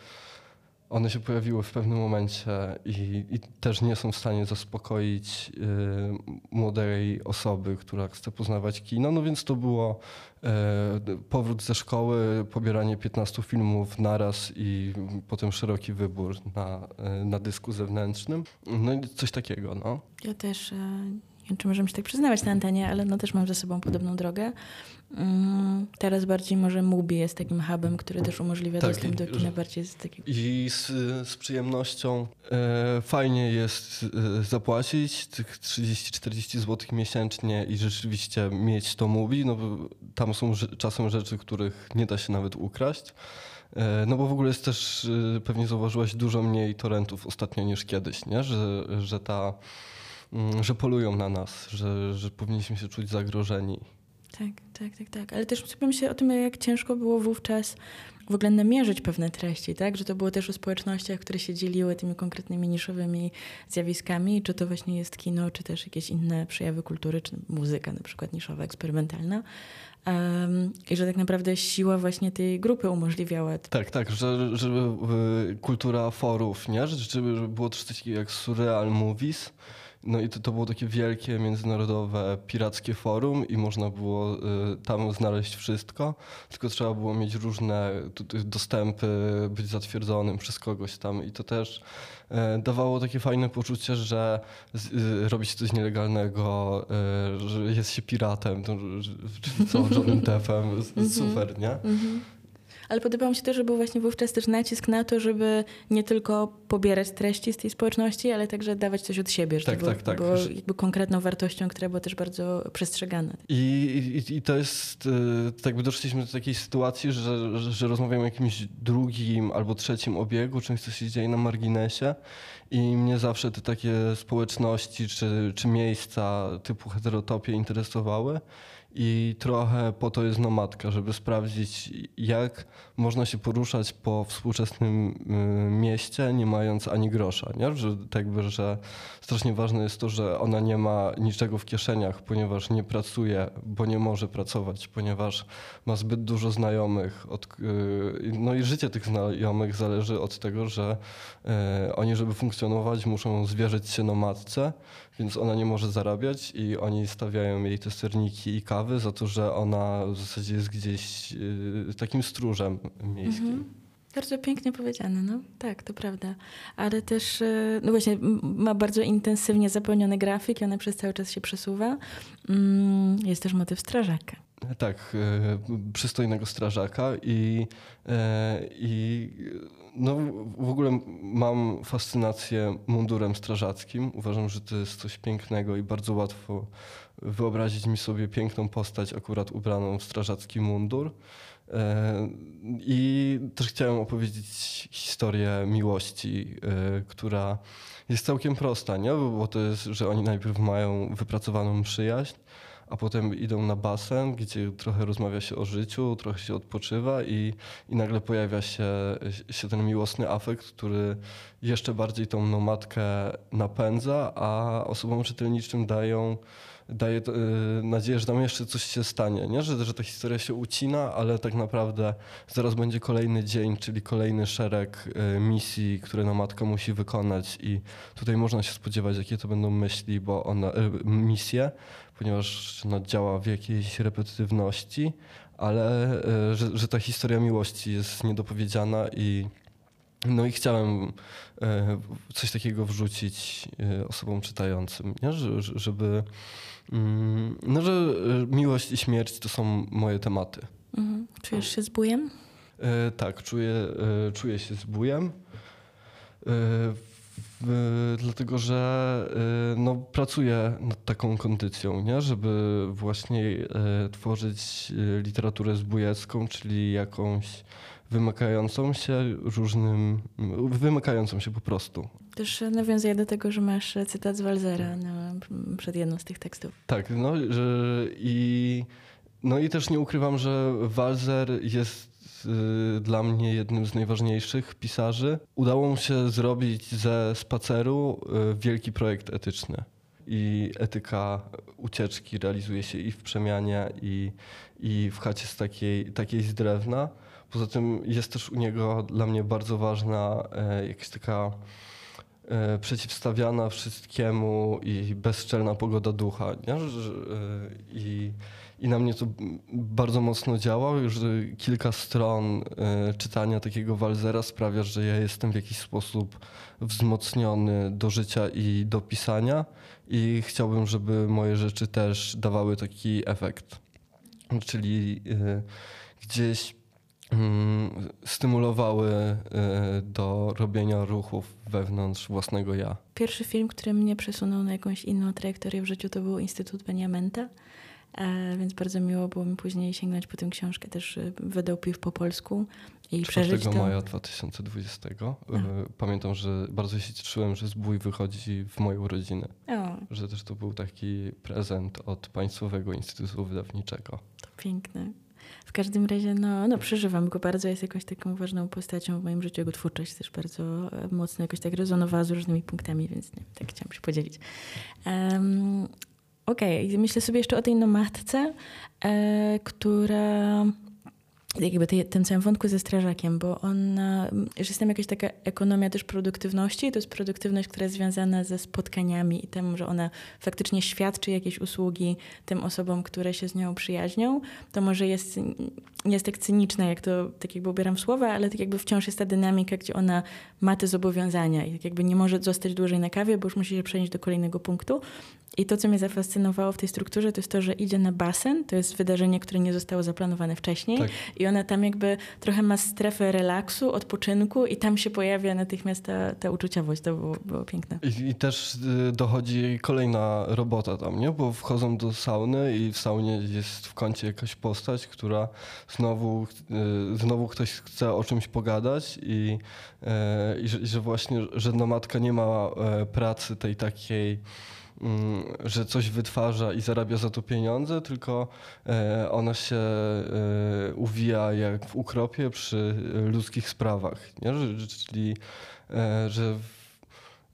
one się pojawiły w pewnym momencie i, i też nie są w stanie zaspokoić y, młodej osoby, która chce poznawać kino. No więc to było y, powrót ze szkoły, pobieranie 15 filmów naraz i potem szeroki wybór na, y, na dysku zewnętrznym. No i coś takiego. No. Ja też wiem, czy możemy się tak przyznawać na antenie, ale no też mam ze sobą podobną drogę. Mm, teraz bardziej może Mubi jest takim hubem, który też umożliwia tak, dostęp do kina bardziej z takiego. I z, z przyjemnością e, fajnie jest e, zapłacić tych 30-40 zł miesięcznie i rzeczywiście mieć to Mubi, no tam są czasem rzeczy, których nie da się nawet ukraść. E, no bo w ogóle jest też, e, pewnie zauważyłaś, dużo mniej torrentów ostatnio niż kiedyś, nie? Że, że ta że polują na nas, że, że powinniśmy się czuć zagrożeni. Tak, tak, tak, tak. Ale też myślę się o tym, jak ciężko było wówczas w ogóle namierzyć pewne treści, tak? Że to było też o społecznościach, które się dzieliły tymi konkretnymi niszowymi zjawiskami, czy to właśnie jest kino, czy też jakieś inne przejawy kultury, czy muzyka na przykład niszowa, eksperymentalna. Um, I że tak naprawdę siła właśnie tej grupy umożliwiała. Tak, tak, że, żeby kultura forów, nie? Żeby było coś takiego jak surreal movies, no i to, to było takie wielkie, międzynarodowe, pirackie forum i można było y, tam znaleźć wszystko, tylko trzeba było mieć różne dostępy, być zatwierdzonym przez kogoś tam i to też y, dawało takie fajne poczucie, że y, robi się coś nielegalnego, y, że jest się piratem, to, co Johnem Deppem, mhm. super, nie? Ale podobało mi się też, że był właśnie wówczas też nacisk na to, żeby nie tylko pobierać treści z tej społeczności, ale także dawać coś od siebie, że tak, to tak, tak. było jakby konkretną wartością, która była też bardzo przestrzegana. I, i, i to jest, tak jakby doszliśmy do takiej sytuacji, że, że, że rozmawiamy o jakimś drugim albo trzecim obiegu, czymś, co się dzieje na marginesie i mnie zawsze te takie społeczności czy, czy miejsca typu heterotopie interesowały. I trochę po to jest nomadka, żeby sprawdzić, jak można się poruszać po współczesnym y, mieście, nie mając ani grosza. Nie? Że, tak jakby, że strasznie ważne jest to, że ona nie ma niczego w kieszeniach, ponieważ nie pracuje, bo nie może pracować, ponieważ ma zbyt dużo znajomych. Od, y, no i życie tych znajomych zależy od tego, że y, oni, żeby funkcjonować, muszą zwierzyć się nomadce więc ona nie może zarabiać i oni stawiają jej te serniki i kawy za to, że ona w zasadzie jest gdzieś y, takim stróżem miejskim. Mhm. Bardzo pięknie powiedziane, no tak, to prawda. Ale też, y, no właśnie, ma bardzo intensywnie zapełniony grafik i ona przez cały czas się przesuwa. Mm, jest też motyw strażaka. Tak, y, przystojnego strażaka i, i no, w ogóle mam fascynację mundurem strażackim. Uważam, że to jest coś pięknego i bardzo łatwo wyobrazić mi sobie piękną postać akurat ubraną w strażacki mundur. E, I też chciałem opowiedzieć historię miłości, e, która jest całkiem prosta, nie? bo to jest, że oni najpierw mają wypracowaną przyjaźń, a potem idą na basen, gdzie trochę rozmawia się o życiu, trochę się odpoczywa i, i nagle pojawia się, się ten miłosny afekt, który jeszcze bardziej tą nomadkę napędza, a osobom czytelniczym dają daje y, nadzieję, że tam jeszcze coś się stanie, nie? Że, że ta historia się ucina, ale tak naprawdę zaraz będzie kolejny dzień, czyli kolejny szereg y, misji, które nomadka musi wykonać i tutaj można się spodziewać, jakie to będą myśli, bo ona, y, misje, ponieważ no, działa w jakiejś repetytywności, ale że, że ta historia miłości jest niedopowiedziana i no i chciałem coś takiego wrzucić osobom czytającym, nie? żeby Mm, no, że e, miłość i śmierć to są moje tematy. Mhm. Czujesz się z bójem? E, tak, czuję, e, czuję się z bójem. E, dlatego, że y, no, pracuję nad taką kondycją, nie? żeby właśnie y, tworzyć y, literaturę zbójecką, czyli jakąś wymykającą się różnym, wymykającą się po prostu. Też nawiązuję do tego, że masz cytat z Walzera na, przed jedną z tych tekstów. Tak, no że i, no i też nie ukrywam, że Walzer jest y, dla mnie jednym z najważniejszych pisarzy. Udało mu się zrobić ze spaceru y, wielki projekt etyczny. I etyka ucieczki realizuje się i w przemianie, i, i w chacie z takiej, takiej z drewna. Poza tym jest też u niego dla mnie bardzo ważna e, jakaś taka e, przeciwstawiana wszystkiemu i bezczelna pogoda ducha. Nie? I, I na mnie to bardzo mocno działa. Już kilka stron czytania takiego Walzera sprawia, że ja jestem w jakiś sposób wzmocniony do życia i do pisania i chciałbym, żeby moje rzeczy też dawały taki efekt. Czyli gdzieś Mm, stymulowały y, do robienia ruchów wewnątrz własnego ja. Pierwszy film, który mnie przesunął na jakąś inną trajektorię w życiu, to był Instytut Beniamenta. E, więc bardzo miło było mi później sięgnąć po tę książkę. Też y, wydał PIW po polsku i 4 przeżyć to... maja 2020. Y, pamiętam, że bardzo się cieszyłem, że zbój wychodzi w moją rodzinę. O. Że też to był taki prezent od Państwowego Instytutu Wydawniczego. To piękne. W każdym razie, no, no przeżywam go bardzo, jest jakąś taką ważną postacią w moim życiu. Jego twórczość też bardzo e, mocno jakoś tak rezonowała z różnymi punktami, więc nie, tak chciałam się podzielić. Um, Okej, okay. myślę sobie jeszcze o tej nomadce, e, która jakby tej, tym całym wątku ze strażakiem, bo on, że jest tam jakaś taka ekonomia też produktywności, to jest produktywność, która jest związana ze spotkaniami i tym, że ona faktycznie świadczy jakieś usługi tym osobom, które się z nią przyjaźnią, to może jest, jest tak cyniczne, jak to tak jakby ubieram słowa, ale tak jakby wciąż jest ta dynamika, gdzie ona ma te zobowiązania i tak jakby nie może zostać dłużej na kawie, bo już musi się przenieść do kolejnego punktu. I to, co mnie zafascynowało w tej strukturze, to jest to, że idzie na basen, to jest wydarzenie, które nie zostało zaplanowane wcześniej. Tak. I ona tam jakby trochę ma strefę relaksu, odpoczynku i tam się pojawia natychmiast ta, ta uczuciowość. To było, było piękne. I, I, też y, dochodzi kolejna robota tam, nie? Bo wchodzą do sauny i w saunie jest w kącie jakaś postać, która znowu, y, znowu ktoś chce o czymś pogadać i, y, i, że, i że właśnie, że no matka nie ma e, pracy tej takiej że coś wytwarza i zarabia za to pieniądze, tylko e, ona się e, uwija jak w ukropie przy ludzkich sprawach. Nie? Czyli, e, że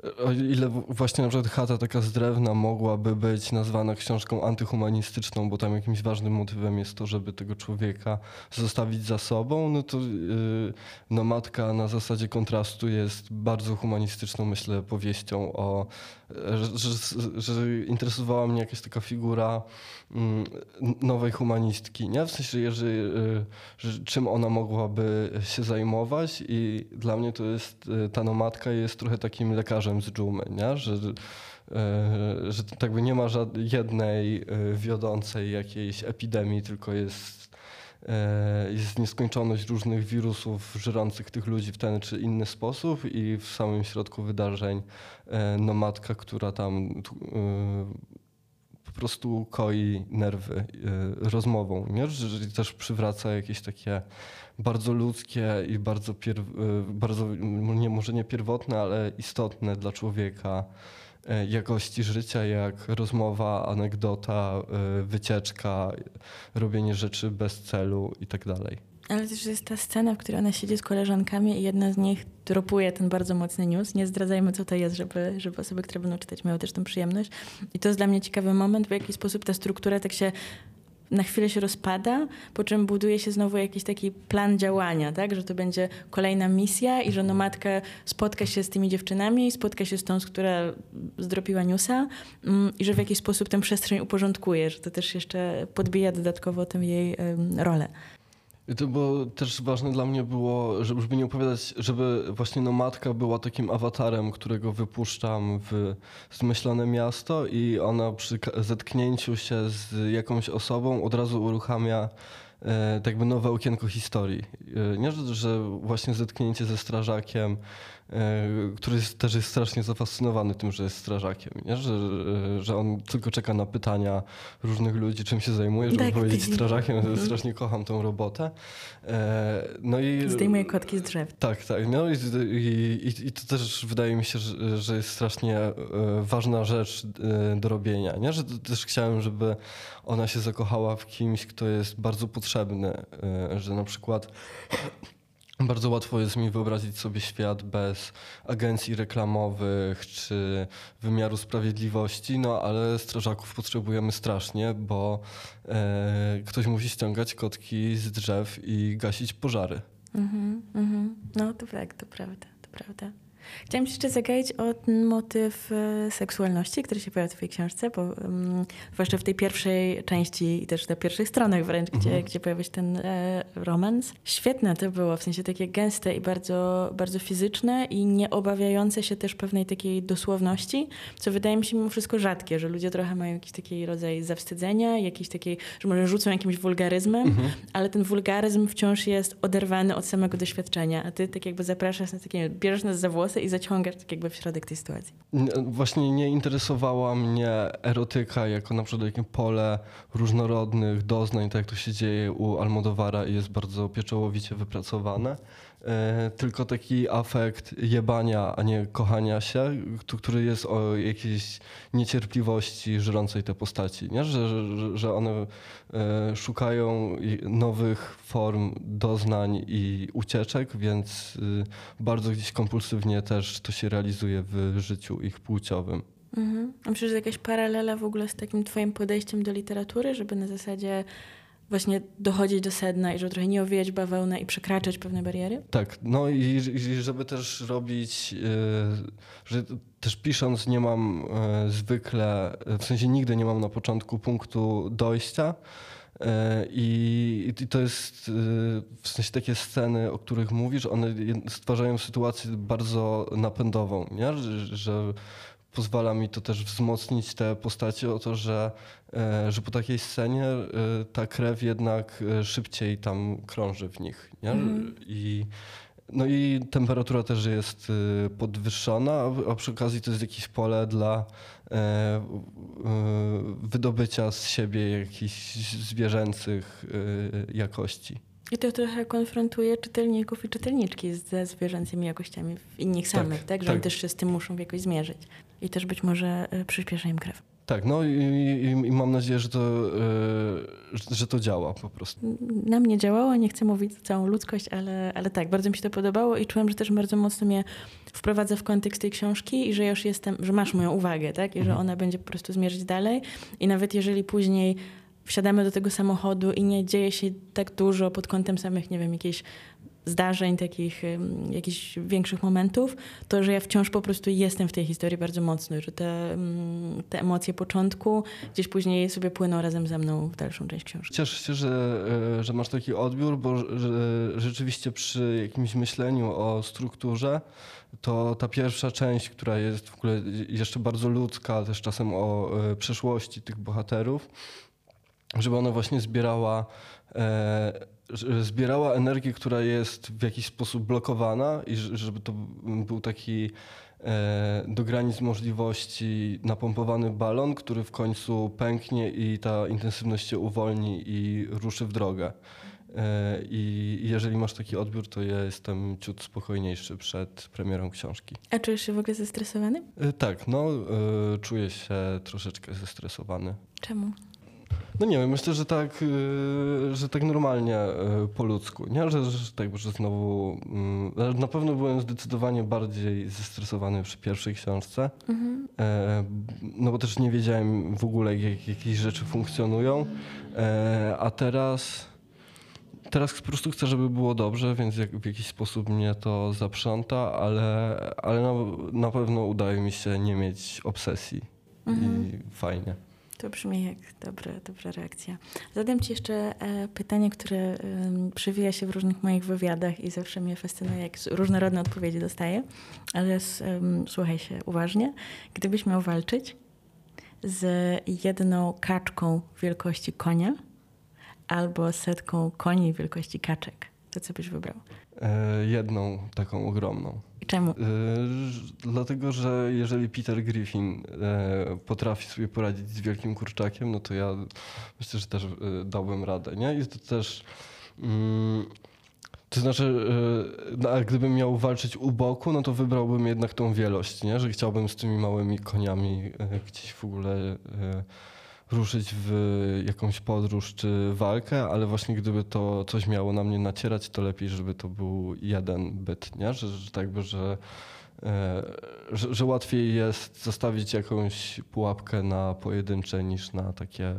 o ile właśnie na przykład chata taka z drewna mogłaby być nazwana książką antyhumanistyczną, bo tam jakimś ważnym motywem jest to, żeby tego człowieka zostawić za sobą, no to yy, no matka na zasadzie kontrastu jest bardzo humanistyczną, myślę, powieścią o, że, że, że interesowała mnie jakaś taka figura mm, nowej humanistki, nie? W sensie, yy, że, czym ona mogłaby się zajmować i dla mnie to jest, yy, ta nomadka jest trochę takim lekarzem z dżumy, nie? Że, e, że tak by nie ma żadnej jednej e, wiodącej jakiejś epidemii, tylko jest, e, jest nieskończoność różnych wirusów żerących tych ludzi w ten czy inny sposób i w samym środku wydarzeń no matka, która tam po prostu koi nerwy rozmową, nie? Że też przywraca jakieś takie bardzo ludzkie i bardzo, pier, bardzo nie, może nie pierwotne, ale istotne dla człowieka e, jakości życia, jak rozmowa, anegdota, e, wycieczka, robienie rzeczy bez celu i tak. Ale też jest ta scena, w której ona siedzi z koleżankami i jedna z nich dropuje ten bardzo mocny news. Nie zdradzajmy, co to jest, żeby, żeby osoby, które będą czytać, miały też tę przyjemność. I to jest dla mnie ciekawy moment, w jaki sposób ta struktura tak się na chwilę się rozpada, po czym buduje się znowu jakiś taki plan działania, tak? że to będzie kolejna misja i że no matka spotka się z tymi dziewczynami, spotka się z tą, która zdropiła newsa mm, i że w jakiś sposób tę przestrzeń uporządkuje, że to też jeszcze podbija dodatkowo tę jej rolę. To było też ważne dla mnie było, żeby nie opowiadać, żeby właśnie no matka była takim awatarem, którego wypuszczam w zmyślone miasto i ona przy zetknięciu się z jakąś osobą od razu uruchamia e, tak jakby nowe okienko historii. E, nie, że, że właśnie zetknięcie ze strażakiem który jest, też jest strasznie zafascynowany tym, że jest strażakiem, nie? Że, że on tylko czeka na pytania różnych ludzi, czym się zajmuje, żeby Tak, powiedzieć tak. strażakiem. Mhm. Strasznie kocham tą robotę. E, No i Zdejmuje kotki z drzew. tak, tak. No i, i, i- to też wydaje mi się, że, że jest strasznie e, ważna rzecz e, do robienia. Nie? Że też chciałem, żeby ona się zakochała w kimś, kto jest bardzo potrzebny. e, Że na przykład bardzo łatwo jest mi wyobrazić sobie świat bez agencji reklamowych czy wymiaru sprawiedliwości, no ale strażaków potrzebujemy strasznie, bo e, ktoś musi ściągać kotki z drzew i gasić pożary. Mhm, mhm. No to tak, to prawda, to prawda. Chciałam ci jeszcze zagaić o ten motyw e, seksualności, który się pojawia w twojej książce, bo um, zwłaszcza w tej pierwszej części i też na pierwszych stronach wręcz, gdzie, gdzie pojawia się ten e, romans. Świetne to było, w sensie takie gęste i bardzo, bardzo fizyczne i nie obawiające się też pewnej takiej dosłowności, co wydaje mi się mimo wszystko rzadkie, że ludzie trochę mają jakiś taki rodzaj zawstydzenia, jakiś taki, że może rzucą jakimś wulgaryzmem, ale ten wulgaryzm wciąż jest oderwany od samego doświadczenia, a ty tak jakby zapraszasz nas, takie, bierzesz nas za włosy i zaciągasz tak jakby w środek tej sytuacji. Nie- Właśnie nie interesowała mnie erotyka jako na przykład takie pole różnorodnych doznań, tak jak to się dzieje u Almodowara i jest bardzo pieczołowicie wypracowane. E, tylko taki afekt jebania, a nie kochania się, który jest o jakiejś niecierpliwości żrącej te postaci, nie? Że, że, że one e, szukają nowych form doznań i ucieczek, więc y, bardzo gdzieś kompulsywnie też to się realizuje w życiu ich płciowym. Mhm. Myślę, że jakaś paralela w ogóle z takim twoim podejściem do literatury, żeby na zasadzie właśnie dochodzić do sedna i żeby trochę nie owijać bawełnę i przekraczać pewne bariery? Tak, no i, i żeby też robić, y, że też pisząc nie mam y, zwykle, w sensie nigdy nie mam na początku punktu dojścia. y, I, to jest w sensie takie sceny, o których mówisz, one stwarzają sytuację bardzo napędową, nie? Że, że pozwala mi to też wzmocnić te postacie o to, że, e, że po takiej scenie e, ta krew jednak e, szybciej tam krąży w nich. Nie? I, no i temperatura też jest podwyższona, a- przy okazji to jest jakieś pole dla wydobycia z siebie jakichś zwierzęcych jakości. I to trochę konfrontuje czytelników i czytelniczki ze zwierzęcymi jakościami w innych Tak, samych, tak? Że tak. oni też się z tym muszą jakoś zmierzyć. I też być może y, przyspiesza im krew. Tak, no i, i, i mam nadzieję, że to, e, że- to działa po prostu. Na mnie działało, nie chcę mówić za całą ludzkość, ale, ale tak, bardzo mi się to podobało i czułam, że też bardzo mocno mnie wprowadza w kontekst tej książki i że już jestem, że masz moją uwagę, tak? I że ona będzie po prostu zmierzyć dalej. I nawet jeżeli później wsiadamy do tego samochodu i nie dzieje się tak dużo pod kątem samych, nie wiem, jakichś zdarzeń, takich jakichś większych momentów, to że ja wciąż po prostu jestem w tej historii bardzo mocno, że te, te emocje początku gdzieś później sobie płyną razem ze mną w dalszą część książki. Cieszę się, że, e, że masz taki odbiór, bo rzeczywiście przy jakimś myśleniu o strukturze, to ta pierwsza część, która jest w ogóle jeszcze bardzo ludzka, też czasem o e, przeszłości tych bohaterów, żeby ona właśnie zbierała, e, zbierała energię, która jest w jakiś sposób blokowana i żeby to był taki e, do granic możliwości napompowany balon, który w końcu pęknie i ta intensywność się uwolni i ruszy w drogę. E, I jeżeli masz taki odbiór, to ja jestem ciut spokojniejszy przed premierą książki. A czujesz się w ogóle zestresowany? E, Tak, no czuję się troszeczkę zestresowany. Czemu? No nie wiem, myślę, że tak, y, że tak normalnie y, po ludzku, nie? Że, że tak, że znowu, mm, na pewno byłem zdecydowanie bardziej zestresowany przy pierwszej książce, e, no bo też nie wiedziałem w ogóle, jak jakieś rzeczy funkcjonują, e, a teraz, teraz po prostu chcę, żeby było dobrze, więc jak, w jakiś sposób mnie to zaprząta, ale, ale na, na pewno udaje mi się nie mieć obsesji. I fajnie. To brzmi jak dobra, dobra reakcja. Zadam Ci jeszcze e, pytanie, które przewija się w różnych moich wywiadach i zawsze mnie fascynuje, jak różnorodne odpowiedzi dostaję. Ale słuchaj się uważnie. Gdybyś miał walczyć z jedną kaczką wielkości konia albo setką koni wielkości kaczek, to co byś wybrał? E, jedną taką ogromną. Czemu? E, dlatego, że jeżeli Peter Griffin e, potrafi sobie poradzić z wielkim kurczakiem, no to ja myślę, że też e, dałbym radę. Nie? I to też. Mm, to znaczy, e, no, a gdybym miał walczyć u boku, no to wybrałbym jednak tą wielość, nie? że chciałbym z tymi małymi koniami gdzieś w ogóle ruszyć w jakąś podróż czy walkę, ale właśnie gdyby to coś miało na mnie nacierać, to lepiej, żeby to był jeden byt, nie? Że, że tak by, że, e, że, że łatwiej jest zostawić jakąś pułapkę na pojedyncze niż na takie,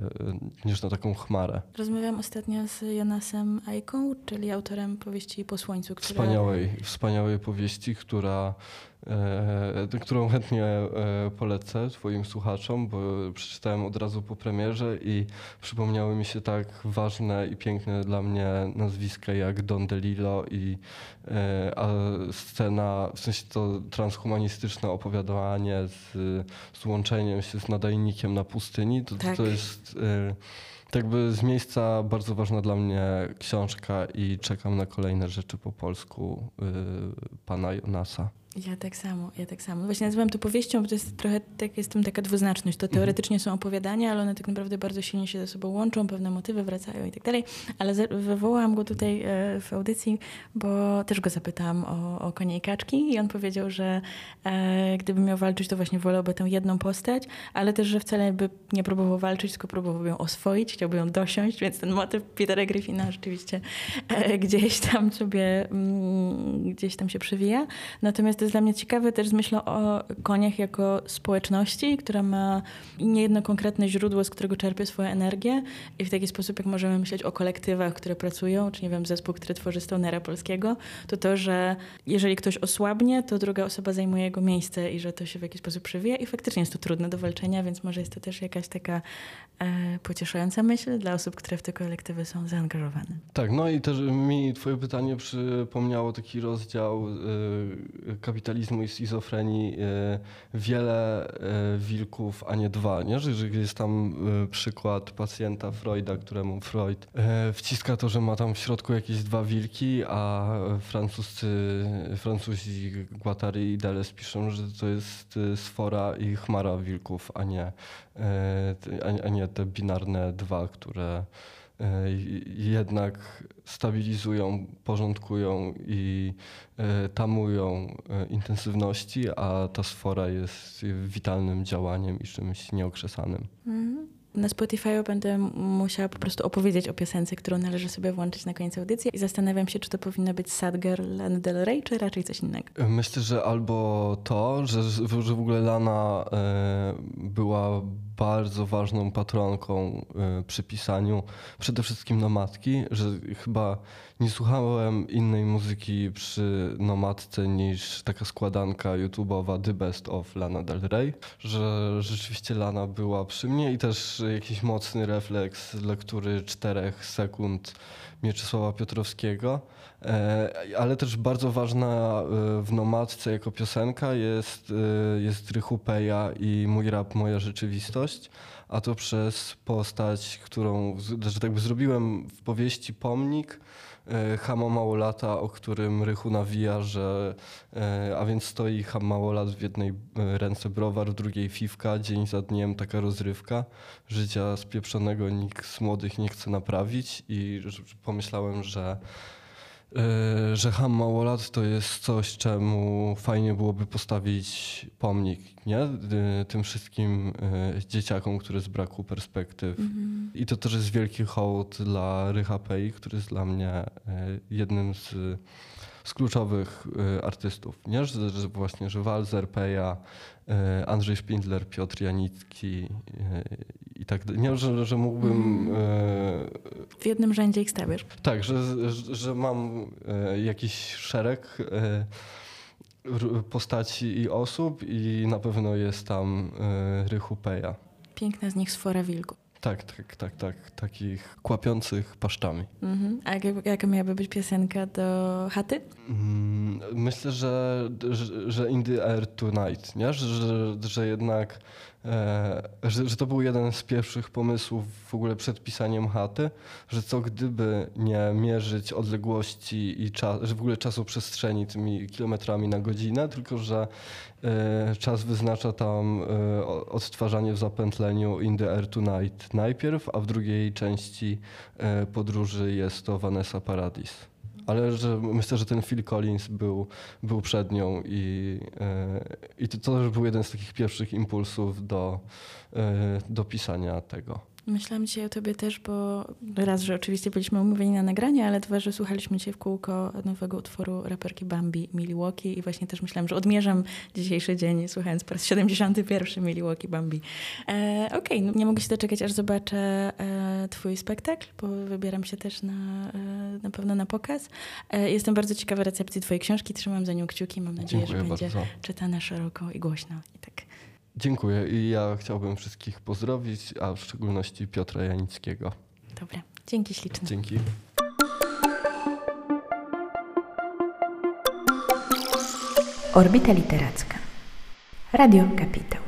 niż na taką chmarę. Rozmawiałam ostatnio z Jonasem Ajką, czyli autorem powieści Po Słońcu, która... Wspaniałej, wspaniałej powieści, która którą chętnie e, polecę Twoim słuchaczom, bo przeczytałem od razu po premierze i przypomniały mi się tak ważne i piękne dla mnie nazwiska jak Don DeLillo i e, a scena, w sensie to transhumanistyczne opowiadanie z, z łączeniem się z nadajnikiem na pustyni, to, Tak. to jest e, tak by z miejsca bardzo ważna dla mnie książka i czekam na kolejne rzeczy po polsku pana Jonasa. Ja tak samo, ja tak samo. Właśnie nazywam to powieścią, bo to jest trochę, tak jest taka dwuznaczność. To teoretycznie są opowiadania, ale one tak naprawdę bardzo silnie się ze sobą łączą, pewne motywy wracają i tak dalej. Ale wywołałam go tutaj e, w audycji, bo też go zapytałam o, o konie i kaczki i on powiedział, że e, gdyby miał walczyć, to właśnie wolałby tę jedną postać, ale też, że wcale by nie próbował walczyć, tylko próbował ją oswoić, chciałby ją dosiąść, więc ten motyw Petera Griffina rzeczywiście e, gdzieś tam sobie, mm, gdzieś tam się przewija. Natomiast to jest dla mnie ciekawe też z myślą o koniach jako społeczności, która ma niejedno konkretne źródło, z którego czerpie swoją energię i w taki sposób, jak możemy myśleć o kolektywach, które pracują, czy nie wiem, zespół, który tworzy Stonera Polskiego, to to, że jeżeli ktoś osłabnie, to druga osoba zajmuje jego miejsce i że to się w jakiś sposób przewija i faktycznie jest to trudne do walczenia, więc może jest to też jakaś taka e, pocieszająca myśl dla osób, które w te kolektywy są zaangażowane. Tak, no i też mi twoje pytanie przypomniało taki rozdział y, kapitalizmu i schizofrenii. Y, wiele y, wilków, a nie dwa, nie? Jest tam y, przykład pacjenta Freuda, któremu Freud wciska to, że ma tam w środku jakieś dwa wilki, a francuscy, Francuzi Guattari i Deleuze piszą, że to jest sfora i chmara wilków, a nie, a, nie te binarne dwa, które e, jednak stabilizują, porządkują i e, tamują e, intensywności, a ta sfora jest witalnym działaniem i czymś nieokrzesanym. Mhm. Na Spotify będę musiała po prostu opowiedzieć o piosence, którą należy sobie włączyć na końcu audycji i zastanawiam się, czy to powinna być Sad Girl Lana Del Rey, czy raczej coś innego. Myślę, że albo to, że, że w ogóle Lana e, była bardzo ważną patronką e, przy pisaniu przede wszystkim nomadki, że chyba nie słuchałem innej muzyki przy nomadce niż taka składanka YouTube'owa The Best of Lana Del Rey, że rzeczywiście Lana była przy mnie i też jakiś mocny refleks lektury czterech sekund Mieczysława Piotrowskiego, E, ale też bardzo ważna e, w Nomadce jako piosenka jest, e, jest Rychupeja i Mój rap, moja rzeczywistość, a to przez postać, którą, że tak by zrobiłem w powieści pomnik, e, Hamo Małolata, o którym Rychu nawija, że e, a więc stoi Ham Małolat w jednej e, ręce browar, w drugiej fifka, dzień za dniem taka rozrywka. Życia spieprzonego nikt z młodych nie chce naprawić i pomyślałem, że że Ham Małolat to jest coś, czemu fajnie byłoby postawić pomnik, nie? E, Tym wszystkim e, dzieciakom, które z braku perspektyw. I to też jest wielki hołd dla Rycha Pei, który jest dla mnie e, jednym z, z kluczowych e, artystów. Nie? Że, że właśnie, że Walzer, Peja, e, Andrzej Szpindler, Piotr Janicki e, i tak dalej. Nie, że, że mógłbym e, W jednym rzędzie ich stawiasz. tak, że, że, mam jakiś szereg postaci i osób i na pewno jest tam Rychu Peja. Piękna z nich sfora wilku. Tak, tak, tak, tak. Takich kłapiących paszczami. Mhm. A jak, jaka miałaby być piosenka do chaty? Mm, Myślę, że, że, że In the Air Tonight, nie? Że, że, że jednak że, że to był jeden z pierwszych pomysłów w ogóle przed pisaniem chaty, że co gdyby nie mierzyć odległości i czas, że w ogóle czasu przestrzeni tymi kilometrami na godzinę, tylko że e, czas wyznacza tam e, odtwarzanie w zapętleniu In the Air Tonight najpierw, a w drugiej części e, podróży jest to Vanessa Paradis. Ale że myślę, że ten Phil Collins był, był przed nią i, e, i to, też był jeden z takich pierwszych impulsów do, e, do pisania tego. Myślałam dzisiaj o tobie też, bo raz, że oczywiście byliśmy umówieni na nagranie, ale dwa, że słuchaliśmy dzisiaj w kółko nowego utworu raperki Bambi Milwaukee i właśnie też myślałam, że odmierzam dzisiejszy dzień słuchając po raz 71 Milwaukee Bambi. E, Okej, no nie mogę się doczekać, aż zobaczę e, twój spektakl, bo wybieram się też na, e, na pewno na pokaz. E, jestem bardzo ciekawa recepcji twojej książki, trzymam za nią kciuki, mam nadzieję, Dziękuję że będzie bardzo. czytana szeroko i głośno. I tak. Dziękuję i ja chciałbym wszystkich pozdrowić, a w szczególności Piotra Janickiego. Dobra, dzięki śliczne. Dzięki. Orbita Literacka. Radio Kapitał.